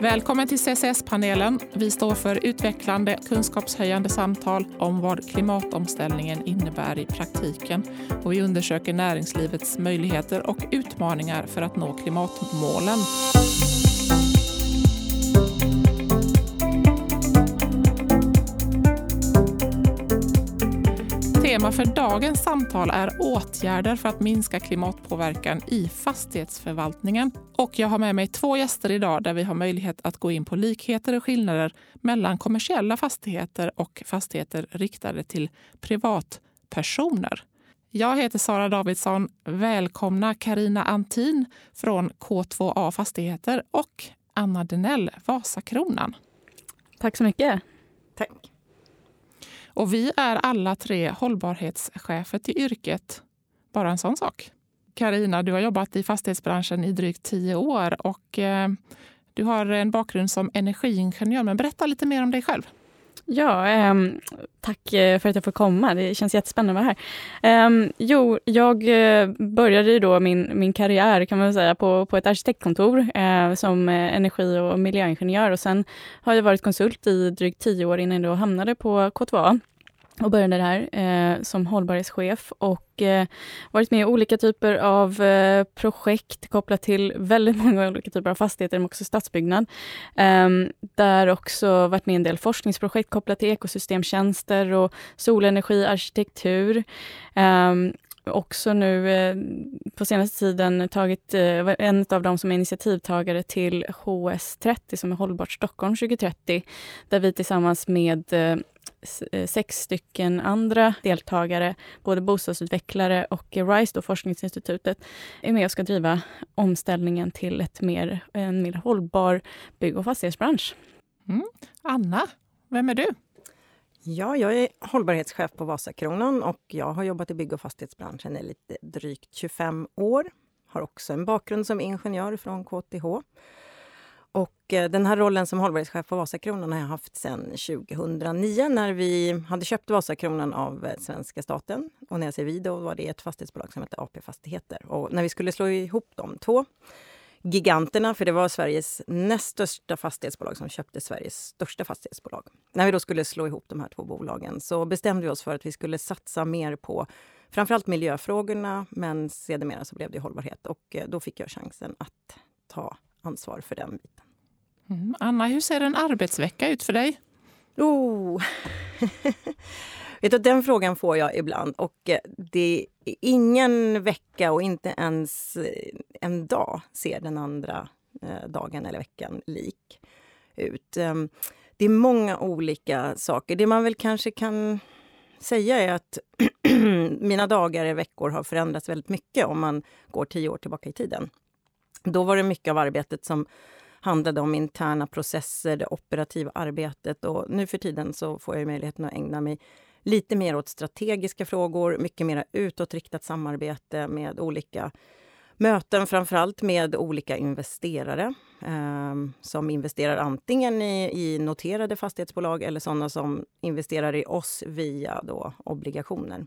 Välkommen till CCS-panelen. Vi står för utvecklande, kunskapshöjande samtal om vad klimatomställningen innebär i praktiken. Och vi undersöker näringslivets möjligheter och utmaningar för att nå klimatmålen. Tema för dagens samtal är åtgärder för att minska klimatpåverkan i fastighetsförvaltningen. Och jag har med mig två gäster idag där vi har möjlighet att gå in på likheter och skillnader mellan kommersiella fastigheter och fastigheter riktade till privatpersoner. Jag heter Sara Davidsson. Välkomna Karina Antin från K2A Fastigheter och Anna Denell, Vasakronan. Tack så mycket. Tack. Och vi är alla tre hållbarhetschefer till yrket. Bara en sån sak. Karina, du har jobbat i fastighetsbranschen i drygt tio år och eh, du har en bakgrund som energiingenjör. Men berätta lite mer om dig själv. Ja, ehm, eh, tack för att jag får komma. Det känns jättespännande att vara här. Eh, jo, jag eh, började då min, min karriär kan man säga på, på ett arkitektkontor eh, som eh, energi och miljöingenjör och sen har jag varit konsult i drygt tio år innan jag hamnade på K2A och började där eh, som hållbarhetschef och eh, varit med i olika typer av eh, projekt kopplat till väldigt många olika typer av fastigheter, men också stadsbyggnad. Ehm, där också varit med i en del forskningsprojekt kopplat till ekosystemtjänster och solenergi, arkitektur. Ehm, också nu eh, på senaste tiden tagit eh, en av dem som är initiativtagare till HS30 som är Hållbart Stockholm 2030. Där vi tillsammans med eh, Eh, sex stycken andra deltagare, både bostadsutvecklare och RISE, då, forskningsinstitutet, är med och ska driva omställningen till ett mer, en mer hållbar bygg och fastighetsbransch. Mm. Anna, vem är du? Ja, jag är hållbarhetschef på Vasakronan och jag har jobbat i bygg och fastighetsbranschen i lite drygt 25 år. Har också en bakgrund som ingenjör från KTH och eh, den här rollen som hållbarhetschef på Vasakronan har jag haft sedan 2009 när vi hade köpt Vasakronan av eh, svenska staten. Och när jag säger vi, då var det ett fastighetsbolag som hette AP Fastigheter. Och när vi skulle slå ihop de två giganterna, för det var Sveriges näst största fastighetsbolag som köpte Sveriges största fastighetsbolag. När vi då skulle slå ihop de här två bolagen så bestämde vi oss för att vi skulle satsa mer på framförallt miljöfrågorna, men sedermera så blev det hållbarhet. Och eh, då fick jag chansen att ta ansvar för den biten. Mm. Anna, hur ser en arbetsvecka ut för dig? Oh. Vet du, den frågan får jag ibland. Och eh, det är ingen vecka och inte ens eh, en dag ser den andra eh, dagen eller veckan lik ut. Ehm, det är många olika saker. Det man väl kanske kan säga är att mina dagar och veckor har förändrats väldigt mycket om man går tio år tillbaka i tiden. Då var det mycket av arbetet som handlade om interna processer, det operativa arbetet. Och nu för tiden så får jag möjligheten att ägna mig lite mer åt strategiska frågor, mycket mer utåtriktat samarbete med olika möten, framförallt med olika investerare eh, som investerar antingen i, i, noterade fastighetsbolag eller sådana som investerar i oss via då obligationer.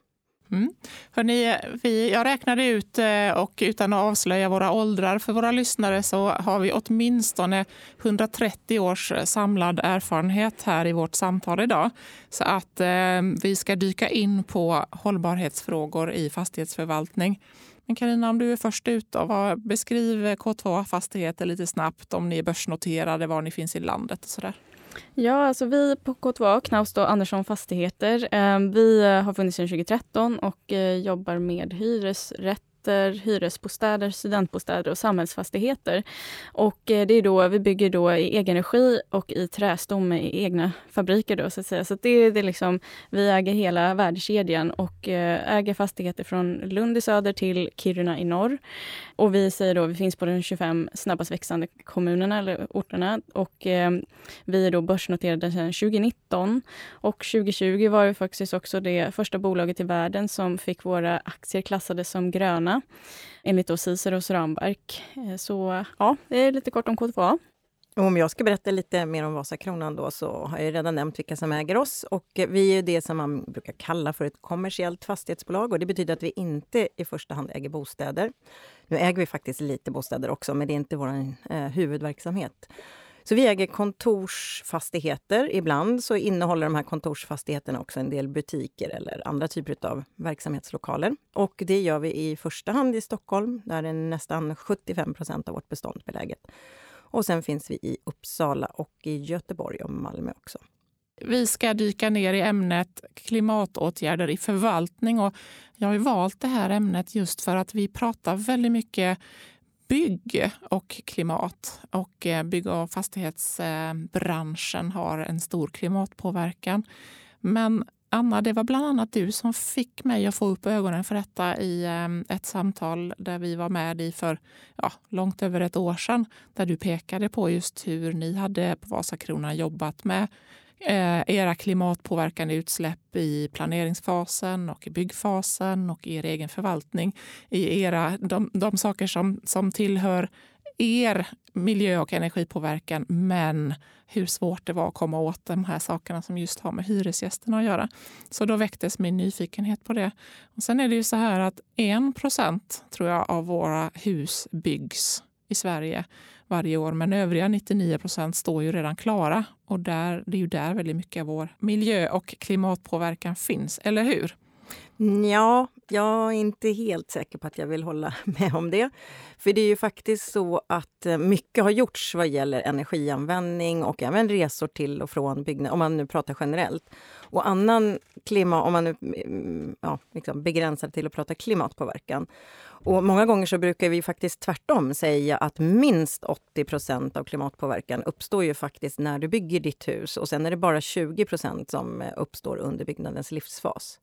Mm. Hörrni, vi, jag räknade ut, eh, och utan att avslöja våra åldrar för våra lyssnare, så har vi åtminstone 130 års eh, samlad erfarenhet här i vårt samtal idag. Så att eh, vi ska dyka in på hållbarhetsfrågor i fastighetsförvaltning. Men Karina, om du är först ut, då, beskriv K2 Fastigheter lite snabbt, om ni är börsnoterade, var ni finns i landet och så där. Ja, alltså vi på K2A, Knaust och Andersson Fastigheter, eh, vi eh, har funnits sedan 2013 och eh, jobbar med hyresrätt lägenheter, hyresbostäder, studentbostäder och samhällsfastigheter. Och eh, det är då, vi bygger då i egen regi och i trästomme i egna fabriker. Då, så att säga. Så att det, det är liksom, vi äger hela värdekedjan och eh, äger fastigheter från Lund i söder till Kiruna i norr. Och vi säger då, vi finns på de 25 snabbast växande kommunerna eller orterna och eh, vi är då börsnoterade sedan 2019 och 2020 var vi faktiskt också det första bolaget i världen som fick våra aktier klassade som gröna enligt då Ciceros ramverk. Eh, så ja, det är lite kort om K2A. Om jag ska berätta lite mer om Vasakronan då så har jag redan nämnt vilka som äger oss. Och vi är det som man brukar kalla för ett kommersiellt fastighetsbolag. Och det betyder att vi inte i första hand äger bostäder. Nu äger vi faktiskt lite bostäder också, men det är inte vår eh, huvudverksamhet. Så vi äger kontorsfastigheter. Ibland så innehåller de här kontorsfastigheterna också en del butiker eller andra typer av verksamhetslokaler. Och det gör vi i första hand i Stockholm, där är nästan 75% av vårt bestånd beläget. Och sen finns vi i Uppsala och i Göteborg och Malmö också. Vi ska dyka ner i ämnet klimatåtgärder i förvaltning. Och jag har valt det här ämnet just för att vi pratar väldigt mycket bygg och klimat. Och eh, bygg och fastighetsbranschen har en stor klimatpåverkan. Men Anna, det var bland annat du som fick mig att få upp ögonen för detta i eh, ett samtal där vi var med i för ja, långt över ett år sedan. Där du pekade på just hur ni hade på Vasakronan jobbat med Eh, era klimatpåverkande utsläpp i planeringsfasen och i byggfasen och i er egen förvaltning. I era, de, de saker som, som tillhör er miljö och energipåverkan men hur svårt det var att komma åt de här sakerna som just har med hyresgästerna att göra. Så då väcktes min nyfikenhet på det. Och sen är det ju så här att 1 tror jag av våra hus byggs i Sverige varje år. Men övriga 99 procent står ju redan klara. Och där, det är ju där väldigt mycket av vår miljö och klimatpåverkan finns, eller hur? Mm, ja, jag är inte helt säker på att jag vill hålla med om det. För det är ju faktiskt så att eh, mycket har gjorts vad gäller energianvändning och även resor till och från byggnader, om man nu pratar generellt. Och annan klimat, om man nu mm, mm, ja, liksom begränsar till att prata klimatpåverkan. Och många gånger så brukar vi faktiskt tvärtom säga att minst 80% av klimatpåverkan uppstår ju faktiskt när du bygger ditt hus och sen är det bara 20% som eh, uppstår under byggnadens livsfas.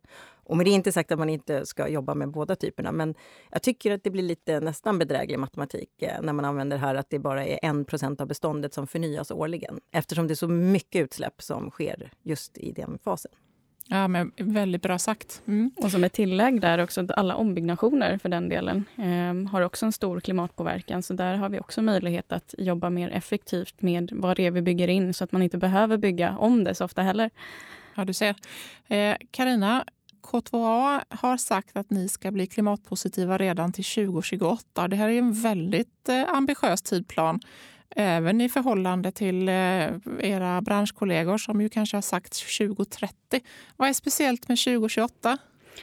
Och med det inte sagt att man inte ska jobba med båda typerna, men jag tycker att det blir lite nästan bedräglig matematik eh, när man använder här att det bara är 1% av beståndet som förnyas årligen eftersom det är så mycket utsläpp som sker just i den fasen. Ja, men väldigt bra sagt. Mm. Och som ett tillägg där också, alla ombyggnationer för den delen eh, har också en stor klimatpåverkan. Så där har vi också möjlighet att jobba mer effektivt med vad det är vi bygger in så att man inte behöver bygga om det så ofta heller. Ja, du ser. Karina, eh, K2A har sagt att ni ska bli klimatpositiva redan till 2028. Det här är en väldigt eh, ambitiös tidplan även i förhållande till eh, era branschkollegor som ju kanske har sagt 2030. Vad är speciellt med 2028?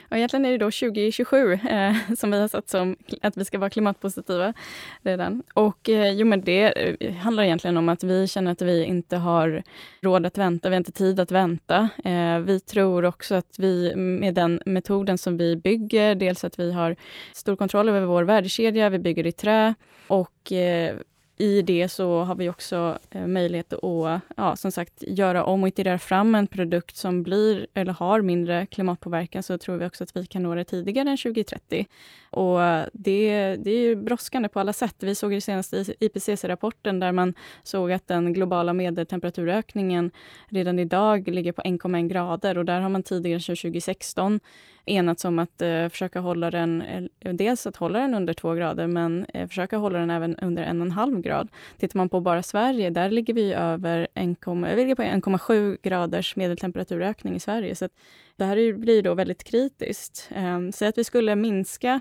Och egentligen är det då 2027 eh, som vi har satt som att vi ska vara klimatpositiva redan. Och eh, jo, men det eh, handlar egentligen om att vi känner att vi inte har råd att vänta, vi har inte tid att vänta. Eh, vi tror också att vi med den metoden som vi bygger, dels att vi har stor kontroll över vår värdekedja, vi bygger i trä och eh, i det så har vi också eh, möjlighet att ja, som sagt, göra om och iterera fram en produkt som blir eller har mindre klimatpåverkan så tror vi också att vi kan nå det tidigare än 2030. Och det, det är brådskande på alla sätt. Vi såg det senaste IPCC-rapporten där man såg att den globala medeltemperaturökningen redan idag ligger på 1,1 grader och där har man tidigare, 2016, enats om att eh, försöka hålla den, dels att hålla den under två grader, men eh, försöka hålla den även under en och en halv grad. Tittar man på bara Sverige, där ligger vi över 1,7 graders medeltemperaturökning i Sverige. Så det här blir då väldigt kritiskt. Eh, Säg att vi skulle minska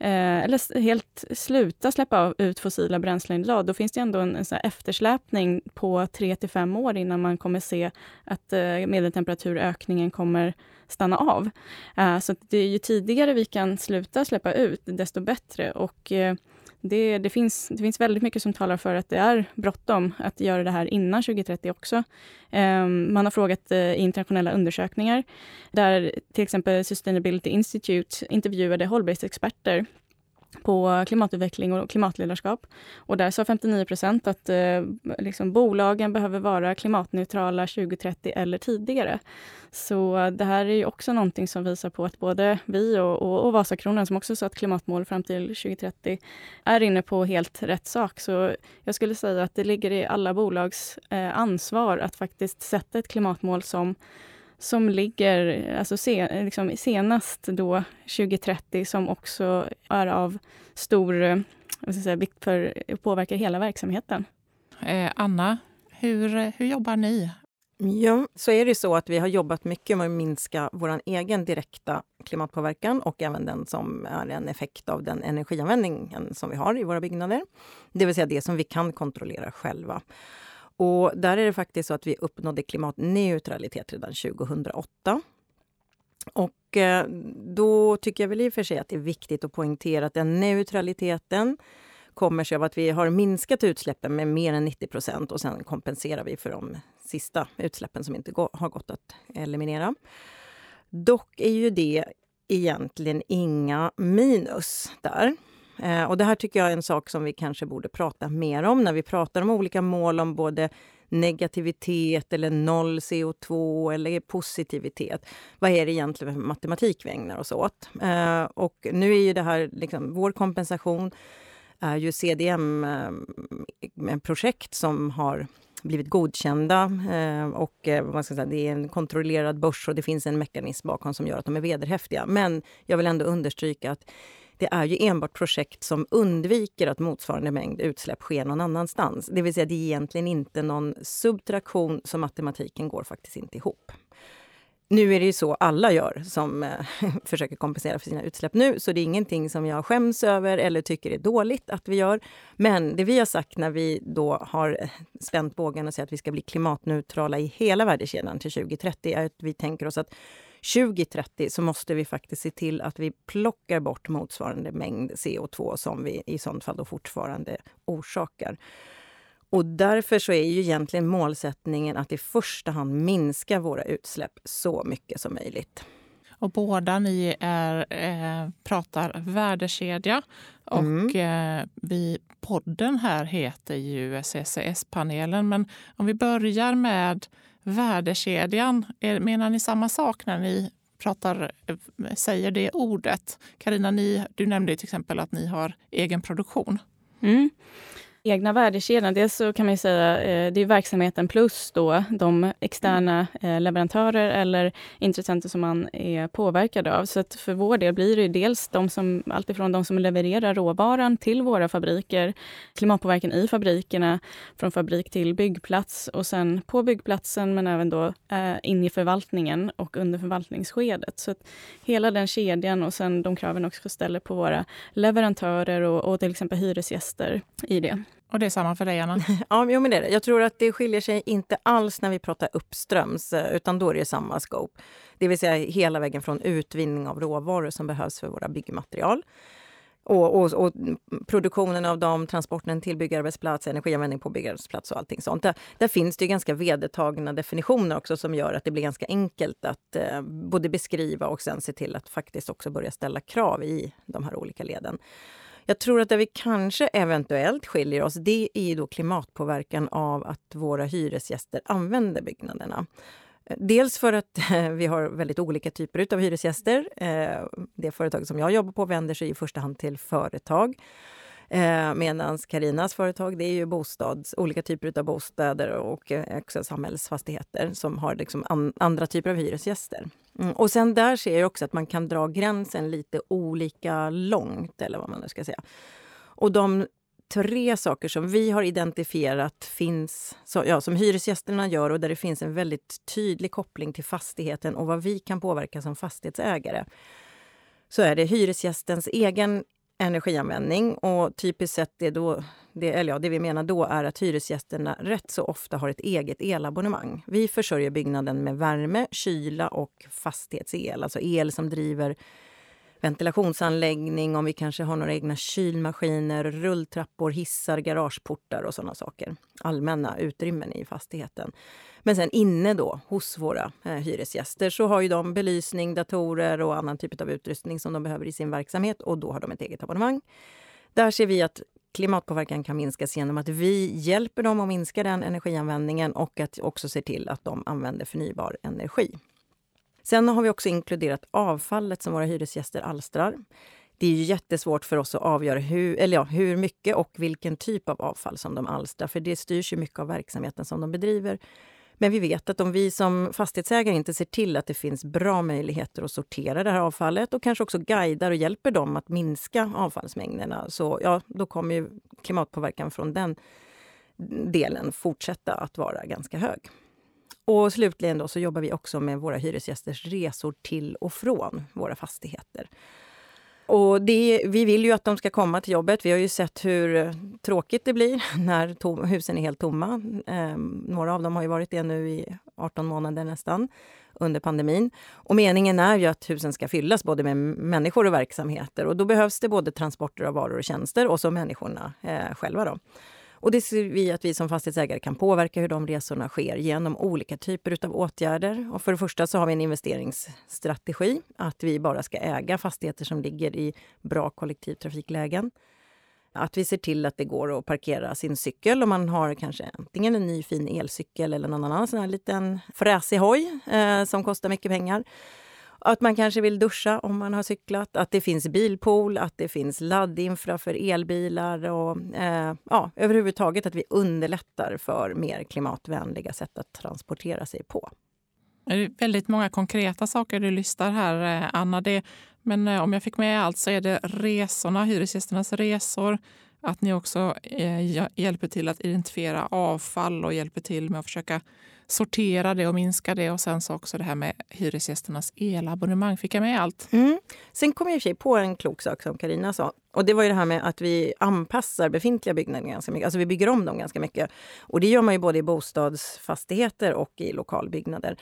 Eh, eller helt sluta släppa ut fossila bränslen idag, då finns det ändå en, en sån eftersläpning på 3 till 5 år innan man kommer se att eh, medeltemperaturökningen kommer stanna av. Eh, så det är ju tidigare vi kan sluta släppa ut, desto bättre. Och eh, det, det, finns, det finns väldigt mycket som talar för att det är bråttom att göra det här innan 2030 också. Um, man har frågat uh, i internationella undersökningar där till exempel Sustainability Institute intervjuade hållbarhetsexperter på klimatutveckling och klimatledarskap. Och där sa 59 procent att eh, liksom, bolagen behöver vara klimatneutrala 2030 eller tidigare. Så det här är också någonting som visar på att både vi och, och, och Vasakronan, som också satt klimatmål fram till 2030, är inne på helt rätt sak. Så jag skulle säga att det ligger i alla bolags eh, ansvar att faktiskt sätta ett klimatmål som som ligger alltså sen, liksom senast då 2030 som också är av stor säga, vikt för att påverka hela verksamheten. Eh, Anna, hur, hur jobbar ni? Ja, så är det så att vi har jobbat mycket med att minska vår egen direkta klimatpåverkan och även den som är en effekt av den energianvändningen som vi har i våra byggnader. Det vill säga det som vi kan kontrollera själva. Och där är det faktiskt så att vi uppnådde klimatneutralitet redan 2008. Och eh, då tycker jag väl i och för sig att det är viktigt att poängtera att den neutraliteten kommer sig av att vi har minskat utsläppen med mer än 90 procent och sen kompenserar vi för de sista utsläppen som inte har gått att eliminera. Dock är ju det egentligen inga minus där. Eh, och det här tycker jag är en sak som vi kanske borde prata mer om när vi pratar om olika mål om både negativitet eller noll CO2 eller positivitet. Vad är det egentligen för matematik vi ägnar oss åt? Eh, och nu är ju det här, liksom, vår kompensation är ju CDM-projekt eh, som har blivit godkända. Eh, och eh, man ska säga, Det är en kontrollerad börs och det finns en mekanism bakom som gör att de är vederhäftiga. Men jag vill ändå understryka att det är ju enbart projekt som undviker att motsvarande mängd utsläpp sker någon annanstans. Det vill säga, det är egentligen inte någon subtraktion, så matematiken går faktiskt inte ihop. Nu är det ju så alla gör som eh, försöker kompensera för sina utsläpp nu, så det är ingenting som jag skäms över eller tycker är dåligt att vi gör. Men det vi har sagt när vi då har eh, spänt bågen och säger att vi ska bli klimatneutrala i hela värdekedjan till 2030 är att vi tänker oss att 2030 så måste vi faktiskt se till att vi plockar bort motsvarande mängd CO2 som vi i sånt fall då fortfarande orsakar. Och därför så är ju egentligen målsättningen att i första hand minska våra utsläpp så mycket som möjligt. Och båda ni är, eh, pratar värdekedja och mm. eh, vi, podden här heter ju CCS-panelen. Men om vi börjar med värdekedjan. Menar ni samma sak när ni pratar, eh, säger det ordet? Karina, du nämnde till exempel att ni har egen produktion. Mm egna värdekedjan, dels så kan man säga eh, det är verksamheten plus då de externa eh, leverantörer eller intressenter som man är påverkad av. Så att för vår del blir det dels de som, alltifrån de som levererar råvaran till våra fabriker, klimatpåverkan i fabrikerna, från fabrik till byggplats och sen på byggplatsen men även då eh, in i förvaltningen och under förvaltningsskedet. Så att hela den kedjan och sen de kraven också ställer på våra leverantörer och, och till exempel hyresgäster i det. Och det är samma för dig, Anna? ja, jo, men det är det. Jag tror att det skiljer sig inte alls när vi pratar uppströms, eh, utan då är det samma scope. Det vill säga hela vägen från utvinning av råvaror som behövs för våra byggmaterial. Och, och, och, produktionen av dem, transporten till byggarbetsplats, energianvändning på byggarbetsplats och allting sånt. Där, där, finns det ganska vedertagna definitioner också som gör att det blir ganska enkelt att eh, både beskriva och sen se till att faktiskt också börja ställa krav i de här olika leden. Jag tror att där vi kanske eventuellt skiljer oss, det är då klimatpåverkan av att våra hyresgäster använder byggnaderna. Eh, dels för att eh, vi har väldigt olika typer av hyresgäster. Eh, det företag som jag jobbar på vänder sig i första hand till företag. Eh, Medan Karinas företag det är ju bostads, olika typer av bostäder och eh, också samhällsfastigheter som har liksom an, andra typer av hyresgäster. Mm. Och sen där ser jag också att man kan dra gränsen lite olika långt, eller vad man nu ska säga. Och de tre saker som vi har identifierat finns, så, ja, som hyresgästerna gör och där det finns en väldigt tydlig koppling till fastigheten och vad vi kan påverka som fastighetsägare så är det hyresgästens egen energianvändning. Och typiskt sett det, då, det, eller ja, det vi menar då är att hyresgästerna rätt så ofta har ett eget elabonnemang. Vi försörjer byggnaden med värme, kyla och fastighetsel, alltså el som driver ventilationsanläggning, om vi kanske har några egna kylmaskiner, rulltrappor, hissar, garageportar och sådana saker. Allmänna utrymmen i fastigheten. Men sen inne då, hos våra eh, hyresgäster, så har ju de belysning, datorer och annan typ av utrustning som de behöver i sin verksamhet och då har de ett eget abonnemang. Där ser vi att klimatpåverkan kan minskas genom att vi hjälper dem att minska den energianvändningen och att också se till att de använder förnybar energi. Sen har vi också inkluderat avfallet som våra hyresgäster alstrar. Det är jättesvårt för oss att avgöra hur, eller ja, hur mycket och vilken typ av avfall som de alstrar, för det styrs ju mycket av verksamheten som de bedriver. Men vi vet att om vi som fastighetsägare inte ser till att det finns bra möjligheter att sortera det här avfallet och kanske också guidar och hjälper dem att minska avfallsmängderna, så ja, då kommer ju klimatpåverkan från den delen fortsätta att vara ganska hög. Och slutligen då så jobbar vi också med våra hyresgästers resor till och från våra fastigheter. och det, vi vill ju att de ska komma till jobbet. Vi har ju sett hur tråkigt det blir när tom, husen är helt tomma. Eh, några av dem har ju varit det nu i 18 månader nästan under pandemin. Och meningen är ju att husen ska fyllas både med människor och verksamheter. Och då behövs det både transporter av varor och tjänster och så människorna eh, själva. Då. Och det ser vi att vi som fastighetsägare kan påverka hur de resorna sker genom olika typer av åtgärder. Och för det första så har vi en investeringsstrategi, att vi bara ska äga fastigheter som ligger i bra kollektivtrafiklägen. Att vi ser till att det går att parkera sin cykel om man har kanske antingen en ny fin elcykel eller någon annan sån här liten fräsig hoj eh, som kostar mycket pengar. Att man kanske vill duscha om man har cyklat, att det finns bilpool, att det finns laddinfra för elbilar och eh, ja, överhuvudtaget att vi underlättar för mer klimatvänliga sätt att transportera sig på. Det är väldigt många konkreta saker du listar här, eh, Anna. Det, men eh, om jag fick med allt så är det resorna, hyresgästernas resor, att ni också eh, hjälper till att identifiera avfall och hjälper till med att försöka sortera det och minska det. Och sen så också det här med hyresgästernas elabonnemang. Fick jag med allt? Mm. Sen kom jag i och för sig på en klok sak som Karina sa. Och det var ju det här med att vi anpassar befintliga byggnader ganska mycket. Alltså vi bygger om dem ganska mycket. Och det gör man ju både i bostadsfastigheter och i lokalbyggnader.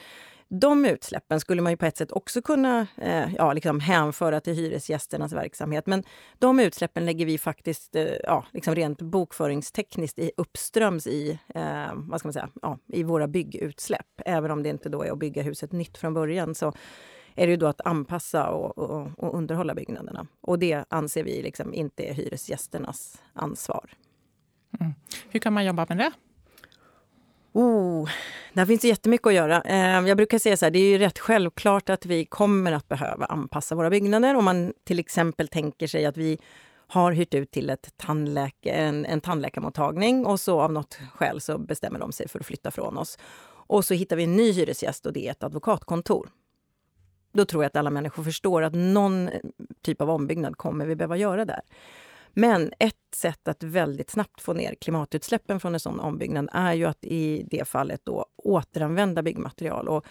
De utsläppen skulle man ju på ett sätt också kunna eh, ja, liksom hänföra till hyresgästernas verksamhet. Men de utsläppen lägger vi faktiskt eh, ja, liksom rent bokföringstekniskt i, uppströms i, eh, vad ska man säga, ja, i våra byggutsläpp. Även om det inte då är att bygga huset nytt från början så är det ju då att anpassa och, och, och underhålla byggnaderna. Och det anser vi liksom inte är hyresgästernas ansvar. Mm. Hur kan man jobba med det? Oh, där finns det jättemycket att göra. Eh, jag brukar säga så här, det är ju rätt självklart att vi kommer att behöva anpassa våra byggnader. Om man till exempel tänker sig att vi har hyrt ut till ett tandläke, en, en tandläkarmottagning och så av något skäl så bestämmer de sig för att flytta från oss. Och så hittar vi en ny hyresgäst och det är ett advokatkontor. Då tror jag att alla människor förstår att någon typ av ombyggnad kommer vi behöva göra där. Men ett sätt att väldigt snabbt få ner klimatutsläppen från en sån ombyggnad är ju att i det fallet då återanvända byggmaterial. Och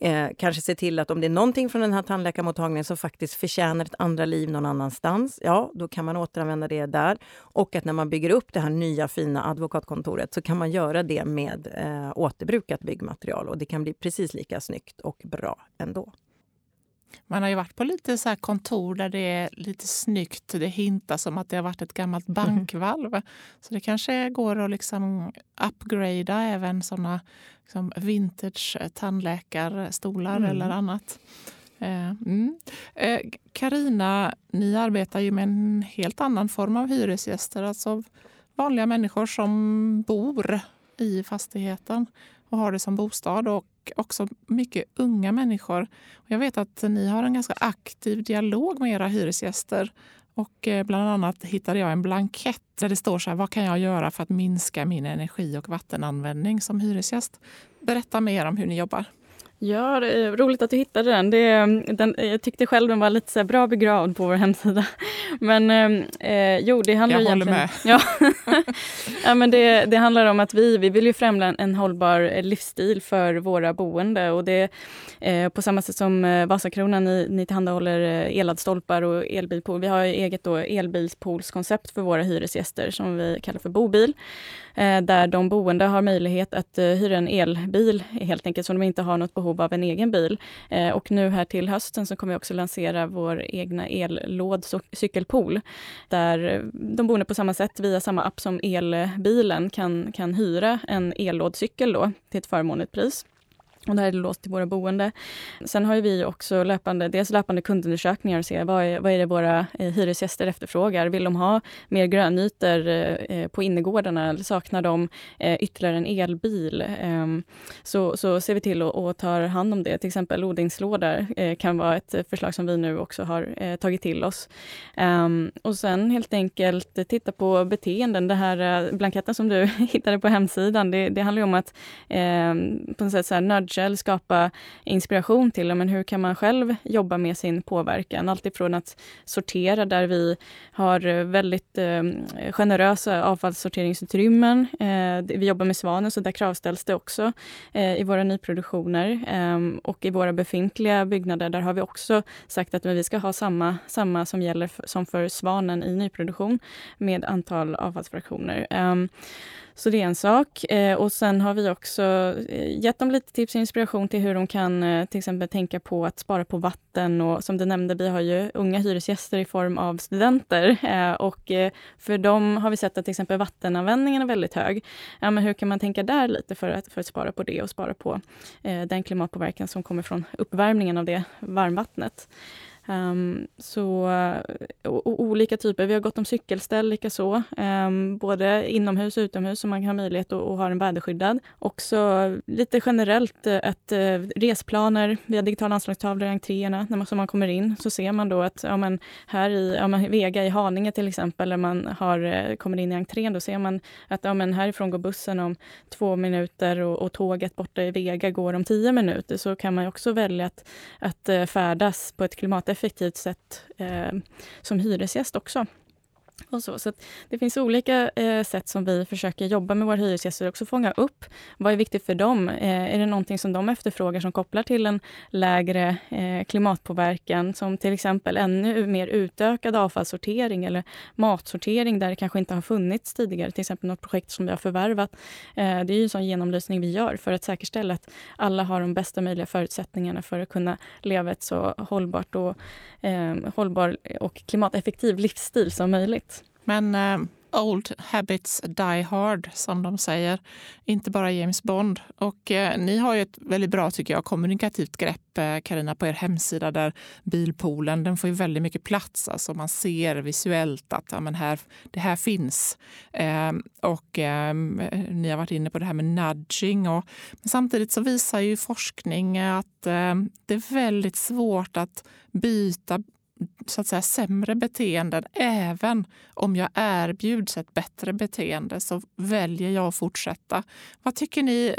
eh, kanske se till att om det är någonting från den här tandläkarmottagningen som faktiskt förtjänar ett andra liv någon annanstans, ja, då kan man återanvända det där. Och att när man bygger upp det här nya fina advokatkontoret så kan man göra det med eh, återbrukat byggmaterial och det kan bli precis lika snyggt och bra ändå. Man har ju varit på lite så kontor där det är lite snyggt. Det hintas om att det har varit ett gammalt mhm. bankvalv. Mm. Så det kanske går att liksom upgrada även såna liksom vintage tandläkarstolar mm. eller annat. Karina, mm. eh, ni arbetar ju med en helt annan form av hyresgäster. Alltså vanliga människor som bor i fastigheten och har det som bostad. Och också mycket unga människor. Jag vet att ni har en ganska aktiv dialog med era hyresgäster. Och eh, bland annat hittade jag en blankett där det står så här, vad kan jag göra för att minska min energi och vattenanvändning som hyresgäst? Berätta mer om hur ni jobbar. Ja, det är roligt att du hittade den. Det, den jag tyckte själv den var lite så bra begravd på vår hemsida. Men eh, jo, det handlar jag egentligen... med. Ja, ja men det, det handlar om att vi, vi vill ju främja en, en hållbar livsstil för våra boende. Och det, eh, på samma sätt som eh, Vasakronan, ni, ni tillhandahåller eh, elladdstolpar och elbilpool. Vi har eget då elbilspoolskoncept för våra hyresgäster som vi kallar för bobil. Eh, där de boende har möjlighet att eh, hyra en elbil helt enkelt, så de inte har något behov av en egen bil. Eh, och nu här till hösten så kommer vi också lansera vår egna ellåd cykelpool, där de boende på samma sätt via samma app som elbilen kan, kan hyra en ellådcykel då till ett förmånligt pris. Och det här är låst till våra boende. Sen har vi också löpande, dels löpande kundundersökningar och se vad är, vad är det våra eh, hyresgäster efterfrågar. Vill de ha mer grönytor eh, på innergårdarna eller saknar de eh, ytterligare en elbil? Eh, så, så ser vi till att ta hand om det. Till exempel odlingslådor eh, kan vara ett förslag som vi nu också har eh, tagit till oss. Ehm, och sen helt enkelt titta på beteenden. Den här eh, blanketten som du hittade på hemsidan, det, det handlar om att ehm, på något sätt så här nudge själv skapa inspiration till men hur kan man själv jobba med sin påverkan. Alltifrån att sortera där vi har eh, väldigt eh, generösa avfallssorteringsutrymmen. Eh, vi jobbar med Svanen så där kravställs det också eh, i våra nyproduktioner. Ehm, och i våra befintliga byggnader där har vi också sagt att vi ska ha samma, samma som gäller som för Svanen i nyproduktion med antal avfallsfraktioner. Ehm, så det är en sak. Eh, och sen har vi också eh, gett dem lite tips och inspiration till hur de kan eh, till exempel tänka på att spara på vatten. Och som du nämnde, vi har ju unga hyresgäster i form av studenter. Eh, och eh, för dem har vi sett att till exempel vattenanvändningen är väldigt hög. Ja, men hur kan man tänka där lite för att, för att spara på det och spara på eh, den klimatpåverkan som kommer från uppvärmningen av det varmvattnet. Um, så eh, och, olika typer. Vi har gått om cykelställ likaså. Um, både inomhus och utomhus så man kan ha möjlighet att, att ha den väderskyddad. Också lite generellt eh, att uh, resplaner via digitala anslagstavlor i entréerna. När man, som man kommer in så ser man då att ja, men här i ja, men Vega i Haninge till exempel, när man har, kommer in i entrén, då ser man att ja, men härifrån går bussen om två minuter och, och tåget borta i Vega går om tio minuter. Så kan man också välja att, att färdas på ett klimateffektivt effektivt sätt eh, som hyresgäst också. Och så. så det finns olika eh, sätt som vi försöker jobba med våra hyresgäster och också fånga upp. Vad är viktigt för dem? Eh, är det någonting som de efterfrågar som kopplar till en lägre eh, klimatpåverkan som till exempel ännu mer utökad avfallssortering eller matsortering där det kanske inte har funnits tidigare. Till exempel något projekt som vi har förvärvat. Eh, det är ju en sån genomlysning vi gör för att säkerställa att alla har de bästa möjliga förutsättningarna för att kunna leva ett så hållbart och, eh, hållbar och klimateffektiv livsstil som möjligt. Men eh, old habits die hard, som de säger. Inte bara James Bond. Och eh, ni har ju ett väldigt bra tycker jag, kommunikativt grepp, Karina, eh, på er hemsida där bilpoolen den får ju väldigt mycket plats. Alltså man ser visuellt att ja, men här, det här finns. Eh, och ehm, ni har varit inne på det här med nudging. Och, men samtidigt så visar ju forskning att ehm, det är väldigt svårt att byta så att säga, sämre beteenden. Även om jag erbjuds ett bättre beteende så väljer jag att fortsätta. Vad tycker ni?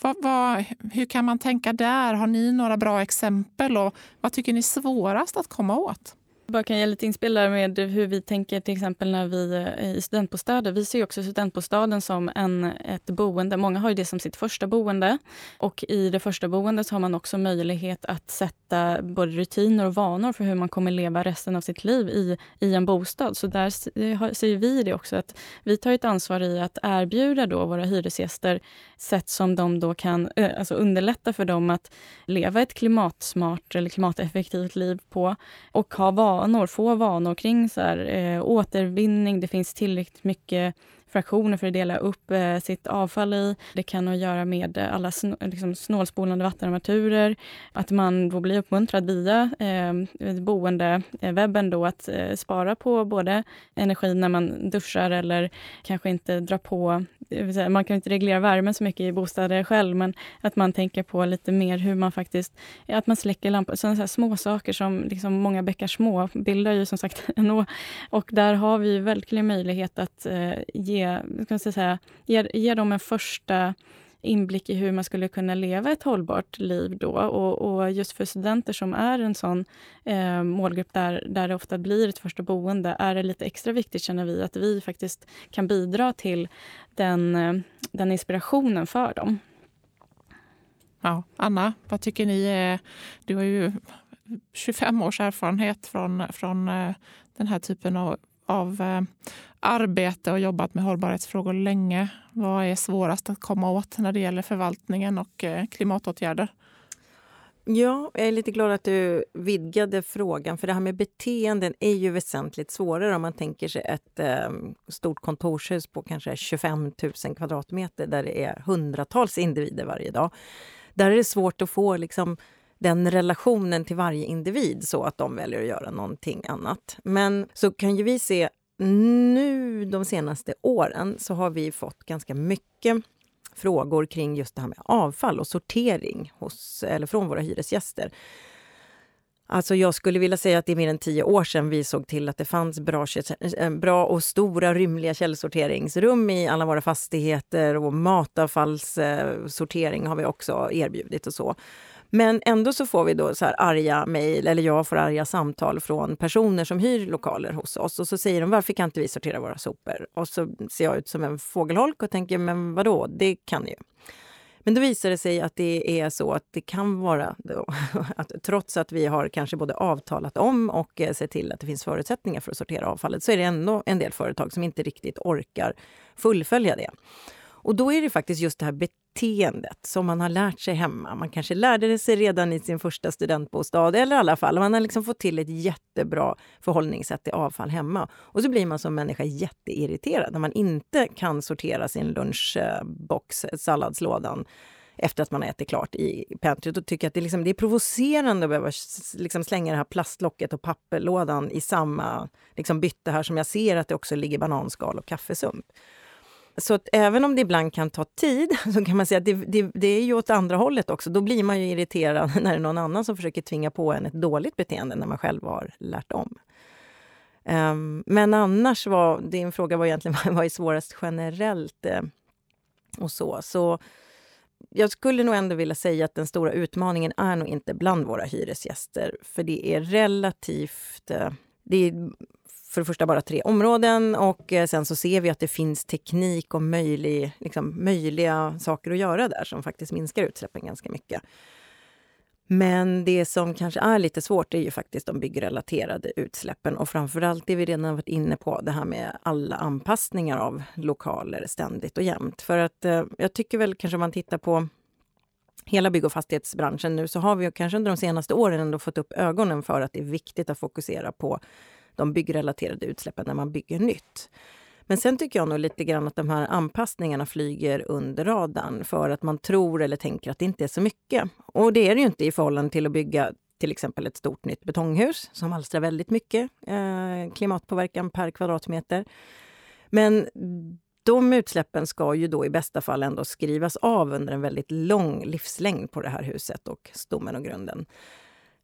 Vad, vad, hur kan man tänka där? Har ni några bra exempel? Och vad tycker ni är svårast att komma åt? Bara kan ge lite inspel med hur vi tänker till exempel när vi är i studentbostäder. Vi ser också studentbostaden som en, ett boende. Många har det som sitt första boende. Och i det första boendet har man också möjlighet att sätta både rutiner och vanor för hur man kommer leva resten av sitt liv i, i en bostad. Så där eh, ser vi det också att vi tar ett ansvar i att erbjuda då våra hyresgäster sätt som de då kan eh, alltså underlätta för dem att leva ett klimatsmart eller klimateffektivt liv på och ha vanor, få vanor kring så här, eh, återvinning. Det finns tillräckligt mycket fraktioner för att dela upp eh, sitt avfall i. Det kan ha att göra med eh, alla sn liksom snålspolande vattenarmaturer. Att man då blir uppmuntrad via eh, boendewebben eh, då att eh, spara på både energi när man duschar eller kanske inte dra på man kan inte reglera värmen så mycket i bostäder själv, men att man tänker på lite mer hur man faktiskt, att man släcker lampor. Sådana så små saker som liksom många bäckar små bildar ju som sagt en å. Och där har vi verkligen möjlighet att eh, ge, ska man säga, ge, ge dem en första inblick i hur man skulle kunna leva ett hållbart liv då. Och, och just för studenter som är en sån eh, målgrupp där, där det ofta blir ett första boende är det lite extra viktigt, känner vi, att vi faktiskt kan bidra till den, eh, den inspirationen för dem. Ja, Anna, vad tycker ni? Du har ju 25 års erfarenhet från, från eh, den här typen av, av eh, arbete och jobbat med hållbarhetsfrågor länge. Vad är svårast att komma åt när det gäller förvaltningen och eh, klimatåtgärder? Ja, jag är lite glad att du vidgade frågan, för det här med beteenden är ju väsentligt svårare om man tänker sig ett eh, stort kontorshus på kanske 25 000 kvadratmeter där det är hundratals individer varje dag. Där är det svårt att få liksom, den relationen till varje individ så att de väljer att göra någonting annat. Men så kan ju vi se nu de senaste åren så har vi fått ganska mycket frågor kring just det här med avfall och sortering hos, eller från våra hyresgäster. Alltså jag skulle vilja säga att det är mer än tio år sedan vi såg till att det fanns bra, bra och stora rymliga källsorteringsrum i alla våra fastigheter och matavfallssortering har vi också erbjudit och så. Men ändå så får vi då så här arga mejl, eller jag får arga samtal från personer som hyr lokaler hos oss. Och så säger de, varför kan inte vi sortera våra sopor? Och så ser jag ut som en fågelholk och tänker, men vadå, det kan ni ju. Men då visar det sig att det är så att det kan vara då, att trots att vi har kanske både avtalat om och eh, sett till att det finns förutsättningar för att sortera avfallet så är det ändå en del företag som inte riktigt orkar fullfölja det. Och då är det faktiskt just det här beteendet som man har lärt sig hemma. Man kanske lärde det sig redan i sin första studentbostad eller i alla fall man har liksom fått till ett jättebra förhållningssätt till avfall hemma. Och så blir man som människa jätteirriterad när man inte kan sortera sin lunchbox, salladslådan efter att man har ätit klart i pantryt och tycker att det, liksom, det är provocerande att behöva liksom slänga det här plastlocket och papperlådan i samma liksom, bytte här som jag ser att det också ligger bananskal och kaffesump. Så att även om det ibland kan ta tid så kan man säga att det, det, det, är ju åt andra hållet också. Då blir man ju irriterad när det är någon annan som försöker tvinga på en ett dåligt beteende när man själv har lärt om. Um, men annars var din fråga var egentligen vad är svårast generellt eh, och så. Så jag skulle nog ändå vilja säga att den stora utmaningen är nog inte bland våra hyresgäster. För det är relativt... Eh, det är för det första bara tre områden och eh, sen så ser vi att det finns teknik och möjlig, liksom, möjliga saker att göra där som faktiskt minskar utsläppen ganska mycket. Men det som kanske är lite svårt är ju faktiskt de byggrelaterade utsläppen och framförallt det vi redan varit inne på, det här med alla anpassningar av lokaler ständigt och jämt. För att eh, jag tycker väl kanske om man tittar på hela bygg och fastighetsbranschen nu så har vi kanske under de senaste åren ändå fått upp ögonen för att det är viktigt att fokusera på de byggrelaterade utsläppen när man bygger nytt. Men sen tycker jag nog lite grann att de här anpassningarna flyger under radarn för att man tror eller tänker att det inte är så mycket. Och det är det ju inte i förhållande till att bygga till exempel ett stort nytt betonghus som alstrar väldigt mycket eh, klimatpåverkan per kvadratmeter. Men de utsläppen ska ju då i bästa fall ändå skrivas av under en väldigt lång livslängd på det här huset och stommen och grunden.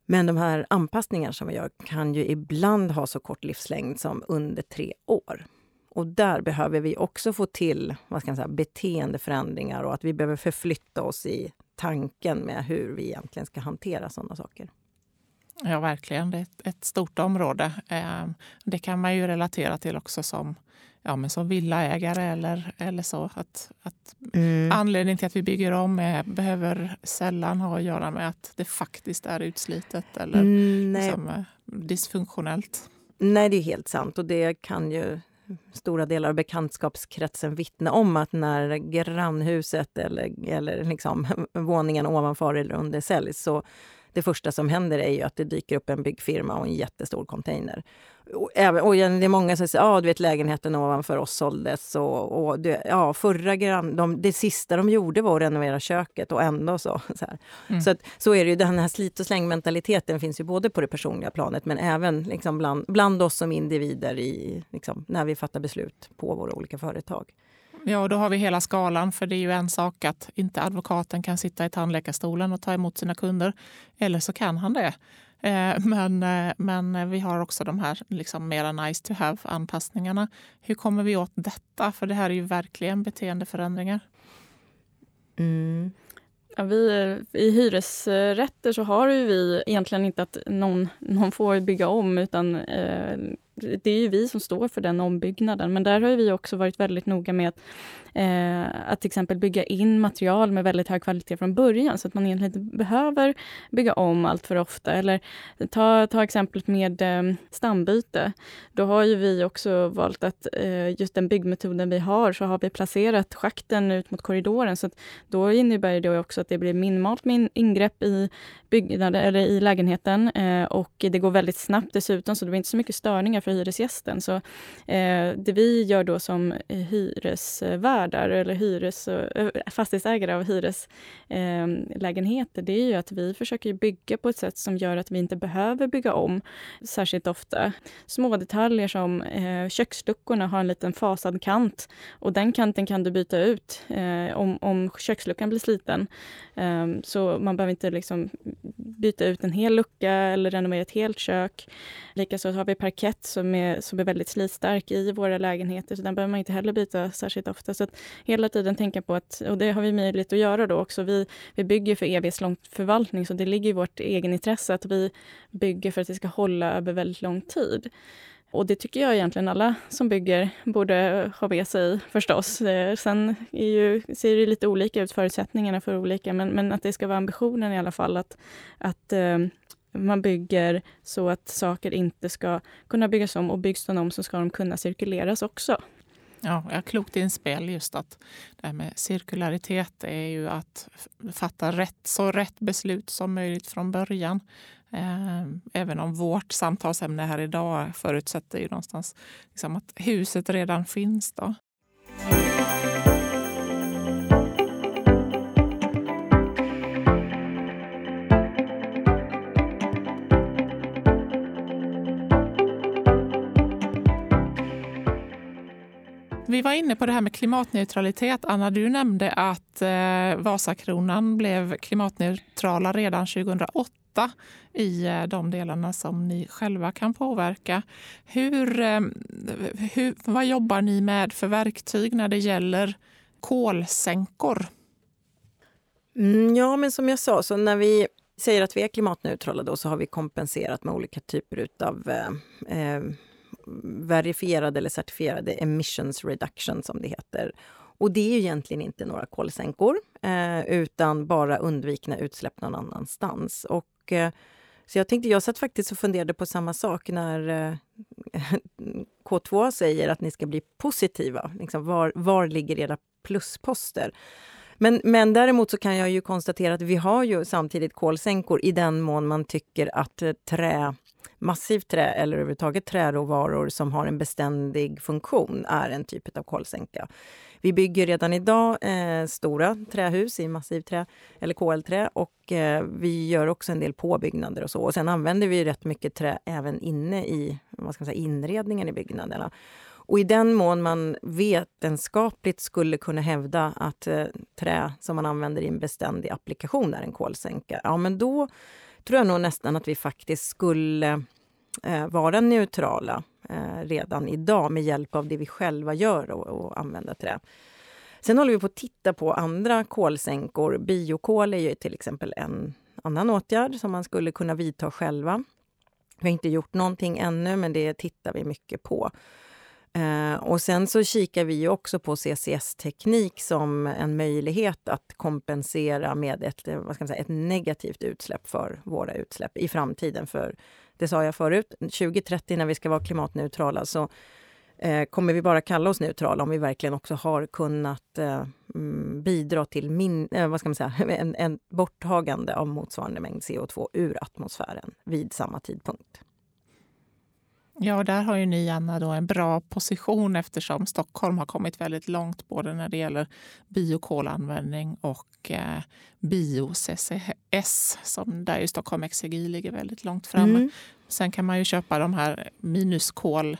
Men de här anpassningarna som vi gör kan ju ibland ha så kort livslängd som under tre år. Och där behöver vi också få till vad ska man säga, beteendeförändringar och att vi behöver förflytta oss i tanken med hur vi egentligen ska hantera sådana saker. Ja, verkligen. Det är ett, stort område. Eh, det kan man ju relatera till också som ja, men som villaägare eller, eller så. Att, att mm. Anledningen till att vi bygger om är, behöver sällan ha att göra med att det faktiskt är utslitet eller mm, liksom, eh, dysfunktionellt. Nej, det är helt sant och det kan ju stora delar av bekantskapskretsen vittna om att när grannhuset eller, eller liksom, våningen ovanför eller under säljs så det första som händer är ju att det dyker upp en byggfirma och en jättestor container. Och, även, och det är många som säger att ah, du vet, lägenheten ovanför oss såldes. Och, och det, ja, förra grann, de, det sista de gjorde var att renovera köket och ändå så. Så, mm. så, att, så är det ju. Den här slit och släng-mentaliteten finns ju både på det personliga planet men även liksom bland, bland oss som individer i, liksom, när vi fattar beslut på våra olika företag. Ja, och då har vi hela skalan. För det är ju en sak att inte advokaten kan sitta i tandläkarstolen och ta emot sina kunder. Eller så kan han det. Eh, men, eh, men vi har också de här liksom mera nice to have-anpassningarna. Hur kommer vi åt detta? För det här är ju verkligen beteendeförändringar. Mm. Ja, vi, I hyresrätter så har vi egentligen inte att någon, någon får bygga om utan eh, det är ju vi som står för den ombyggnaden. Men där har vi också varit väldigt noga med att, eh, att till exempel bygga in material med väldigt hög kvalitet från början, så att man egentligen inte behöver bygga om allt för ofta. Eller ta, ta exemplet med eh, stambyte. Då har ju vi också valt att eh, just den byggmetoden vi har, så har vi placerat schakten ut mot korridoren. Så då innebär det också att det blir minimalt med ingrepp i byggnad, eller i lägenheten. Eh, och det går väldigt snabbt dessutom, så det blir inte så mycket störningar för hyresgästen. Så eh, det vi gör då som eh, hyresvärdar eller hyres, eh, fastighetsägare av hyreslägenheter, eh, det är ju att vi försöker bygga på ett sätt som gör att vi inte behöver bygga om särskilt ofta. Små detaljer som eh, köksluckorna har en liten fasad kant och den kanten kan du byta ut eh, om, om köksluckan blir sliten. Ehm, så man behöver inte liksom byta ut en hel lucka eller renovera ett helt kök. Likaså har vi parkett som är, som är väldigt slitstark i våra lägenheter, så den behöver man inte heller byta särskilt ofta. Så att hela tiden tänka på att, och det har vi möjlighet att göra då också, vi, vi bygger för evighetslång förvaltning, så det ligger i vårt egenintresse att vi bygger för att det ska hålla över väldigt lång tid. Och det tycker jag egentligen alla som bygger borde ha med sig förstås. Eh, sen är ju, ser det lite olika ut, förutsättningarna för olika, men, men att det ska vara ambitionen i alla fall att, att eh, man bygger så att saker inte ska kunna byggas om och byggs de om så ska de kunna cirkuleras också. Ja, jag klokt inspel just att det här med cirkularitet är ju att fatta rätt, så rätt beslut som möjligt från början. Eh, även om vårt samtalsämne här idag förutsätter ju någonstans liksom att huset redan finns. Då. Vi var inne på det här med klimatneutralitet. Anna, du nämnde att eh, Vasakronan blev klimatneutrala redan 2008 i eh, de delarna som ni själva kan påverka. Hur, eh, hur, vad jobbar ni med för verktyg när det gäller kolsänkor? Mm, ja, men som jag sa, så när vi säger att vi är klimatneutrala då, så har vi kompenserat med olika typer av eh, eh verifierade eller certifierade emissions reduction som det heter. Och det är ju egentligen inte några kolsänkor eh, utan bara undvikna utsläpp någon annanstans. Och, eh, så jag tänkte, jag satt faktiskt och funderade på samma sak när eh, K2 säger att ni ska bli positiva. Liksom, var, var ligger era plusposter? Men, men däremot så kan jag ju konstatera att vi har ju samtidigt kolsänkor i den mån man tycker att eh, trä massivt trä eller överhuvudtaget träråvaror som har en beständig funktion är en typ av kolsänka. Vi bygger redan idag eh, stora trähus i massivträ eller KL-trä och eh, vi gör också en del påbyggnader och så. Och sen använder vi rätt mycket trä även inne i vad ska man säga, inredningen i byggnaderna. Och i den mån man vetenskapligt skulle kunna hävda att eh, trä som man använder i en beständig applikation är en kolsänka, ja men då tror jag nog nästan att vi faktiskt skulle eh, vara neutrala eh, redan idag med hjälp av det vi själva gör och, och använda trä. Sen håller vi på att titta på andra kolsänkor. Biokol är ju till exempel en annan åtgärd som man skulle kunna vidta själva. Vi har inte gjort någonting ännu, men det tittar vi mycket på. Eh, och sen så kikar vi också på CCS-teknik som en möjlighet att kompensera med ett, eh, vad ska man säga, ett negativt utsläpp för våra utsläpp i framtiden. För det sa jag förut, 2030 när vi ska vara klimatneutrala så eh, kommer vi bara kalla oss neutrala om vi verkligen också har kunnat eh, mm, bidra till min, eh, vad ska man säga, en, en borttagande av motsvarande mängd CO2 ur atmosfären vid samma tidpunkt. Ja, där har ju ni, Anna, då en bra position eftersom Stockholm har kommit väldigt långt både när det gäller biokolanvändning och eh, bio-CCS, som där ju Stockholm Exergi ligger väldigt långt framme. Mm. Sen kan man ju köpa de här minuskol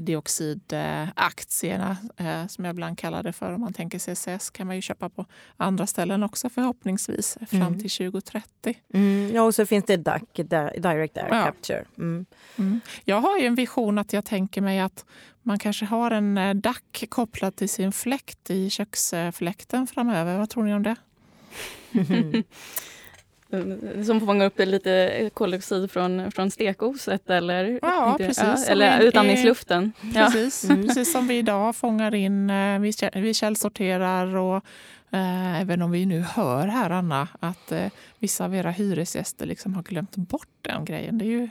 dioxidaktierna eh, som jag ibland kallar det för. Om man tänker CCS kan man ju köpa på andra ställen också förhoppningsvis fram mm. till 2030. Mm. Ja, och så finns det DAC, Direct Air ja. Capture. Mm. mm. Jag har ju en vision att jag tänker mig att man kanske har en eh, DAC kopplad till sin fläkt i köksfläkten framöver. Vad tror ni om det? Som fångar upp lite koldioxid från, från stekoset eller, ja, precis, ja, eller utandningsluften. Precis, ja. mm. precis som vi idag fångar in, eh, vi, vi källsorterar och eh, även om vi nu hör här Anna att eh, vissa av era hyresgäster liksom har glömt bort den grejen. Det är ju,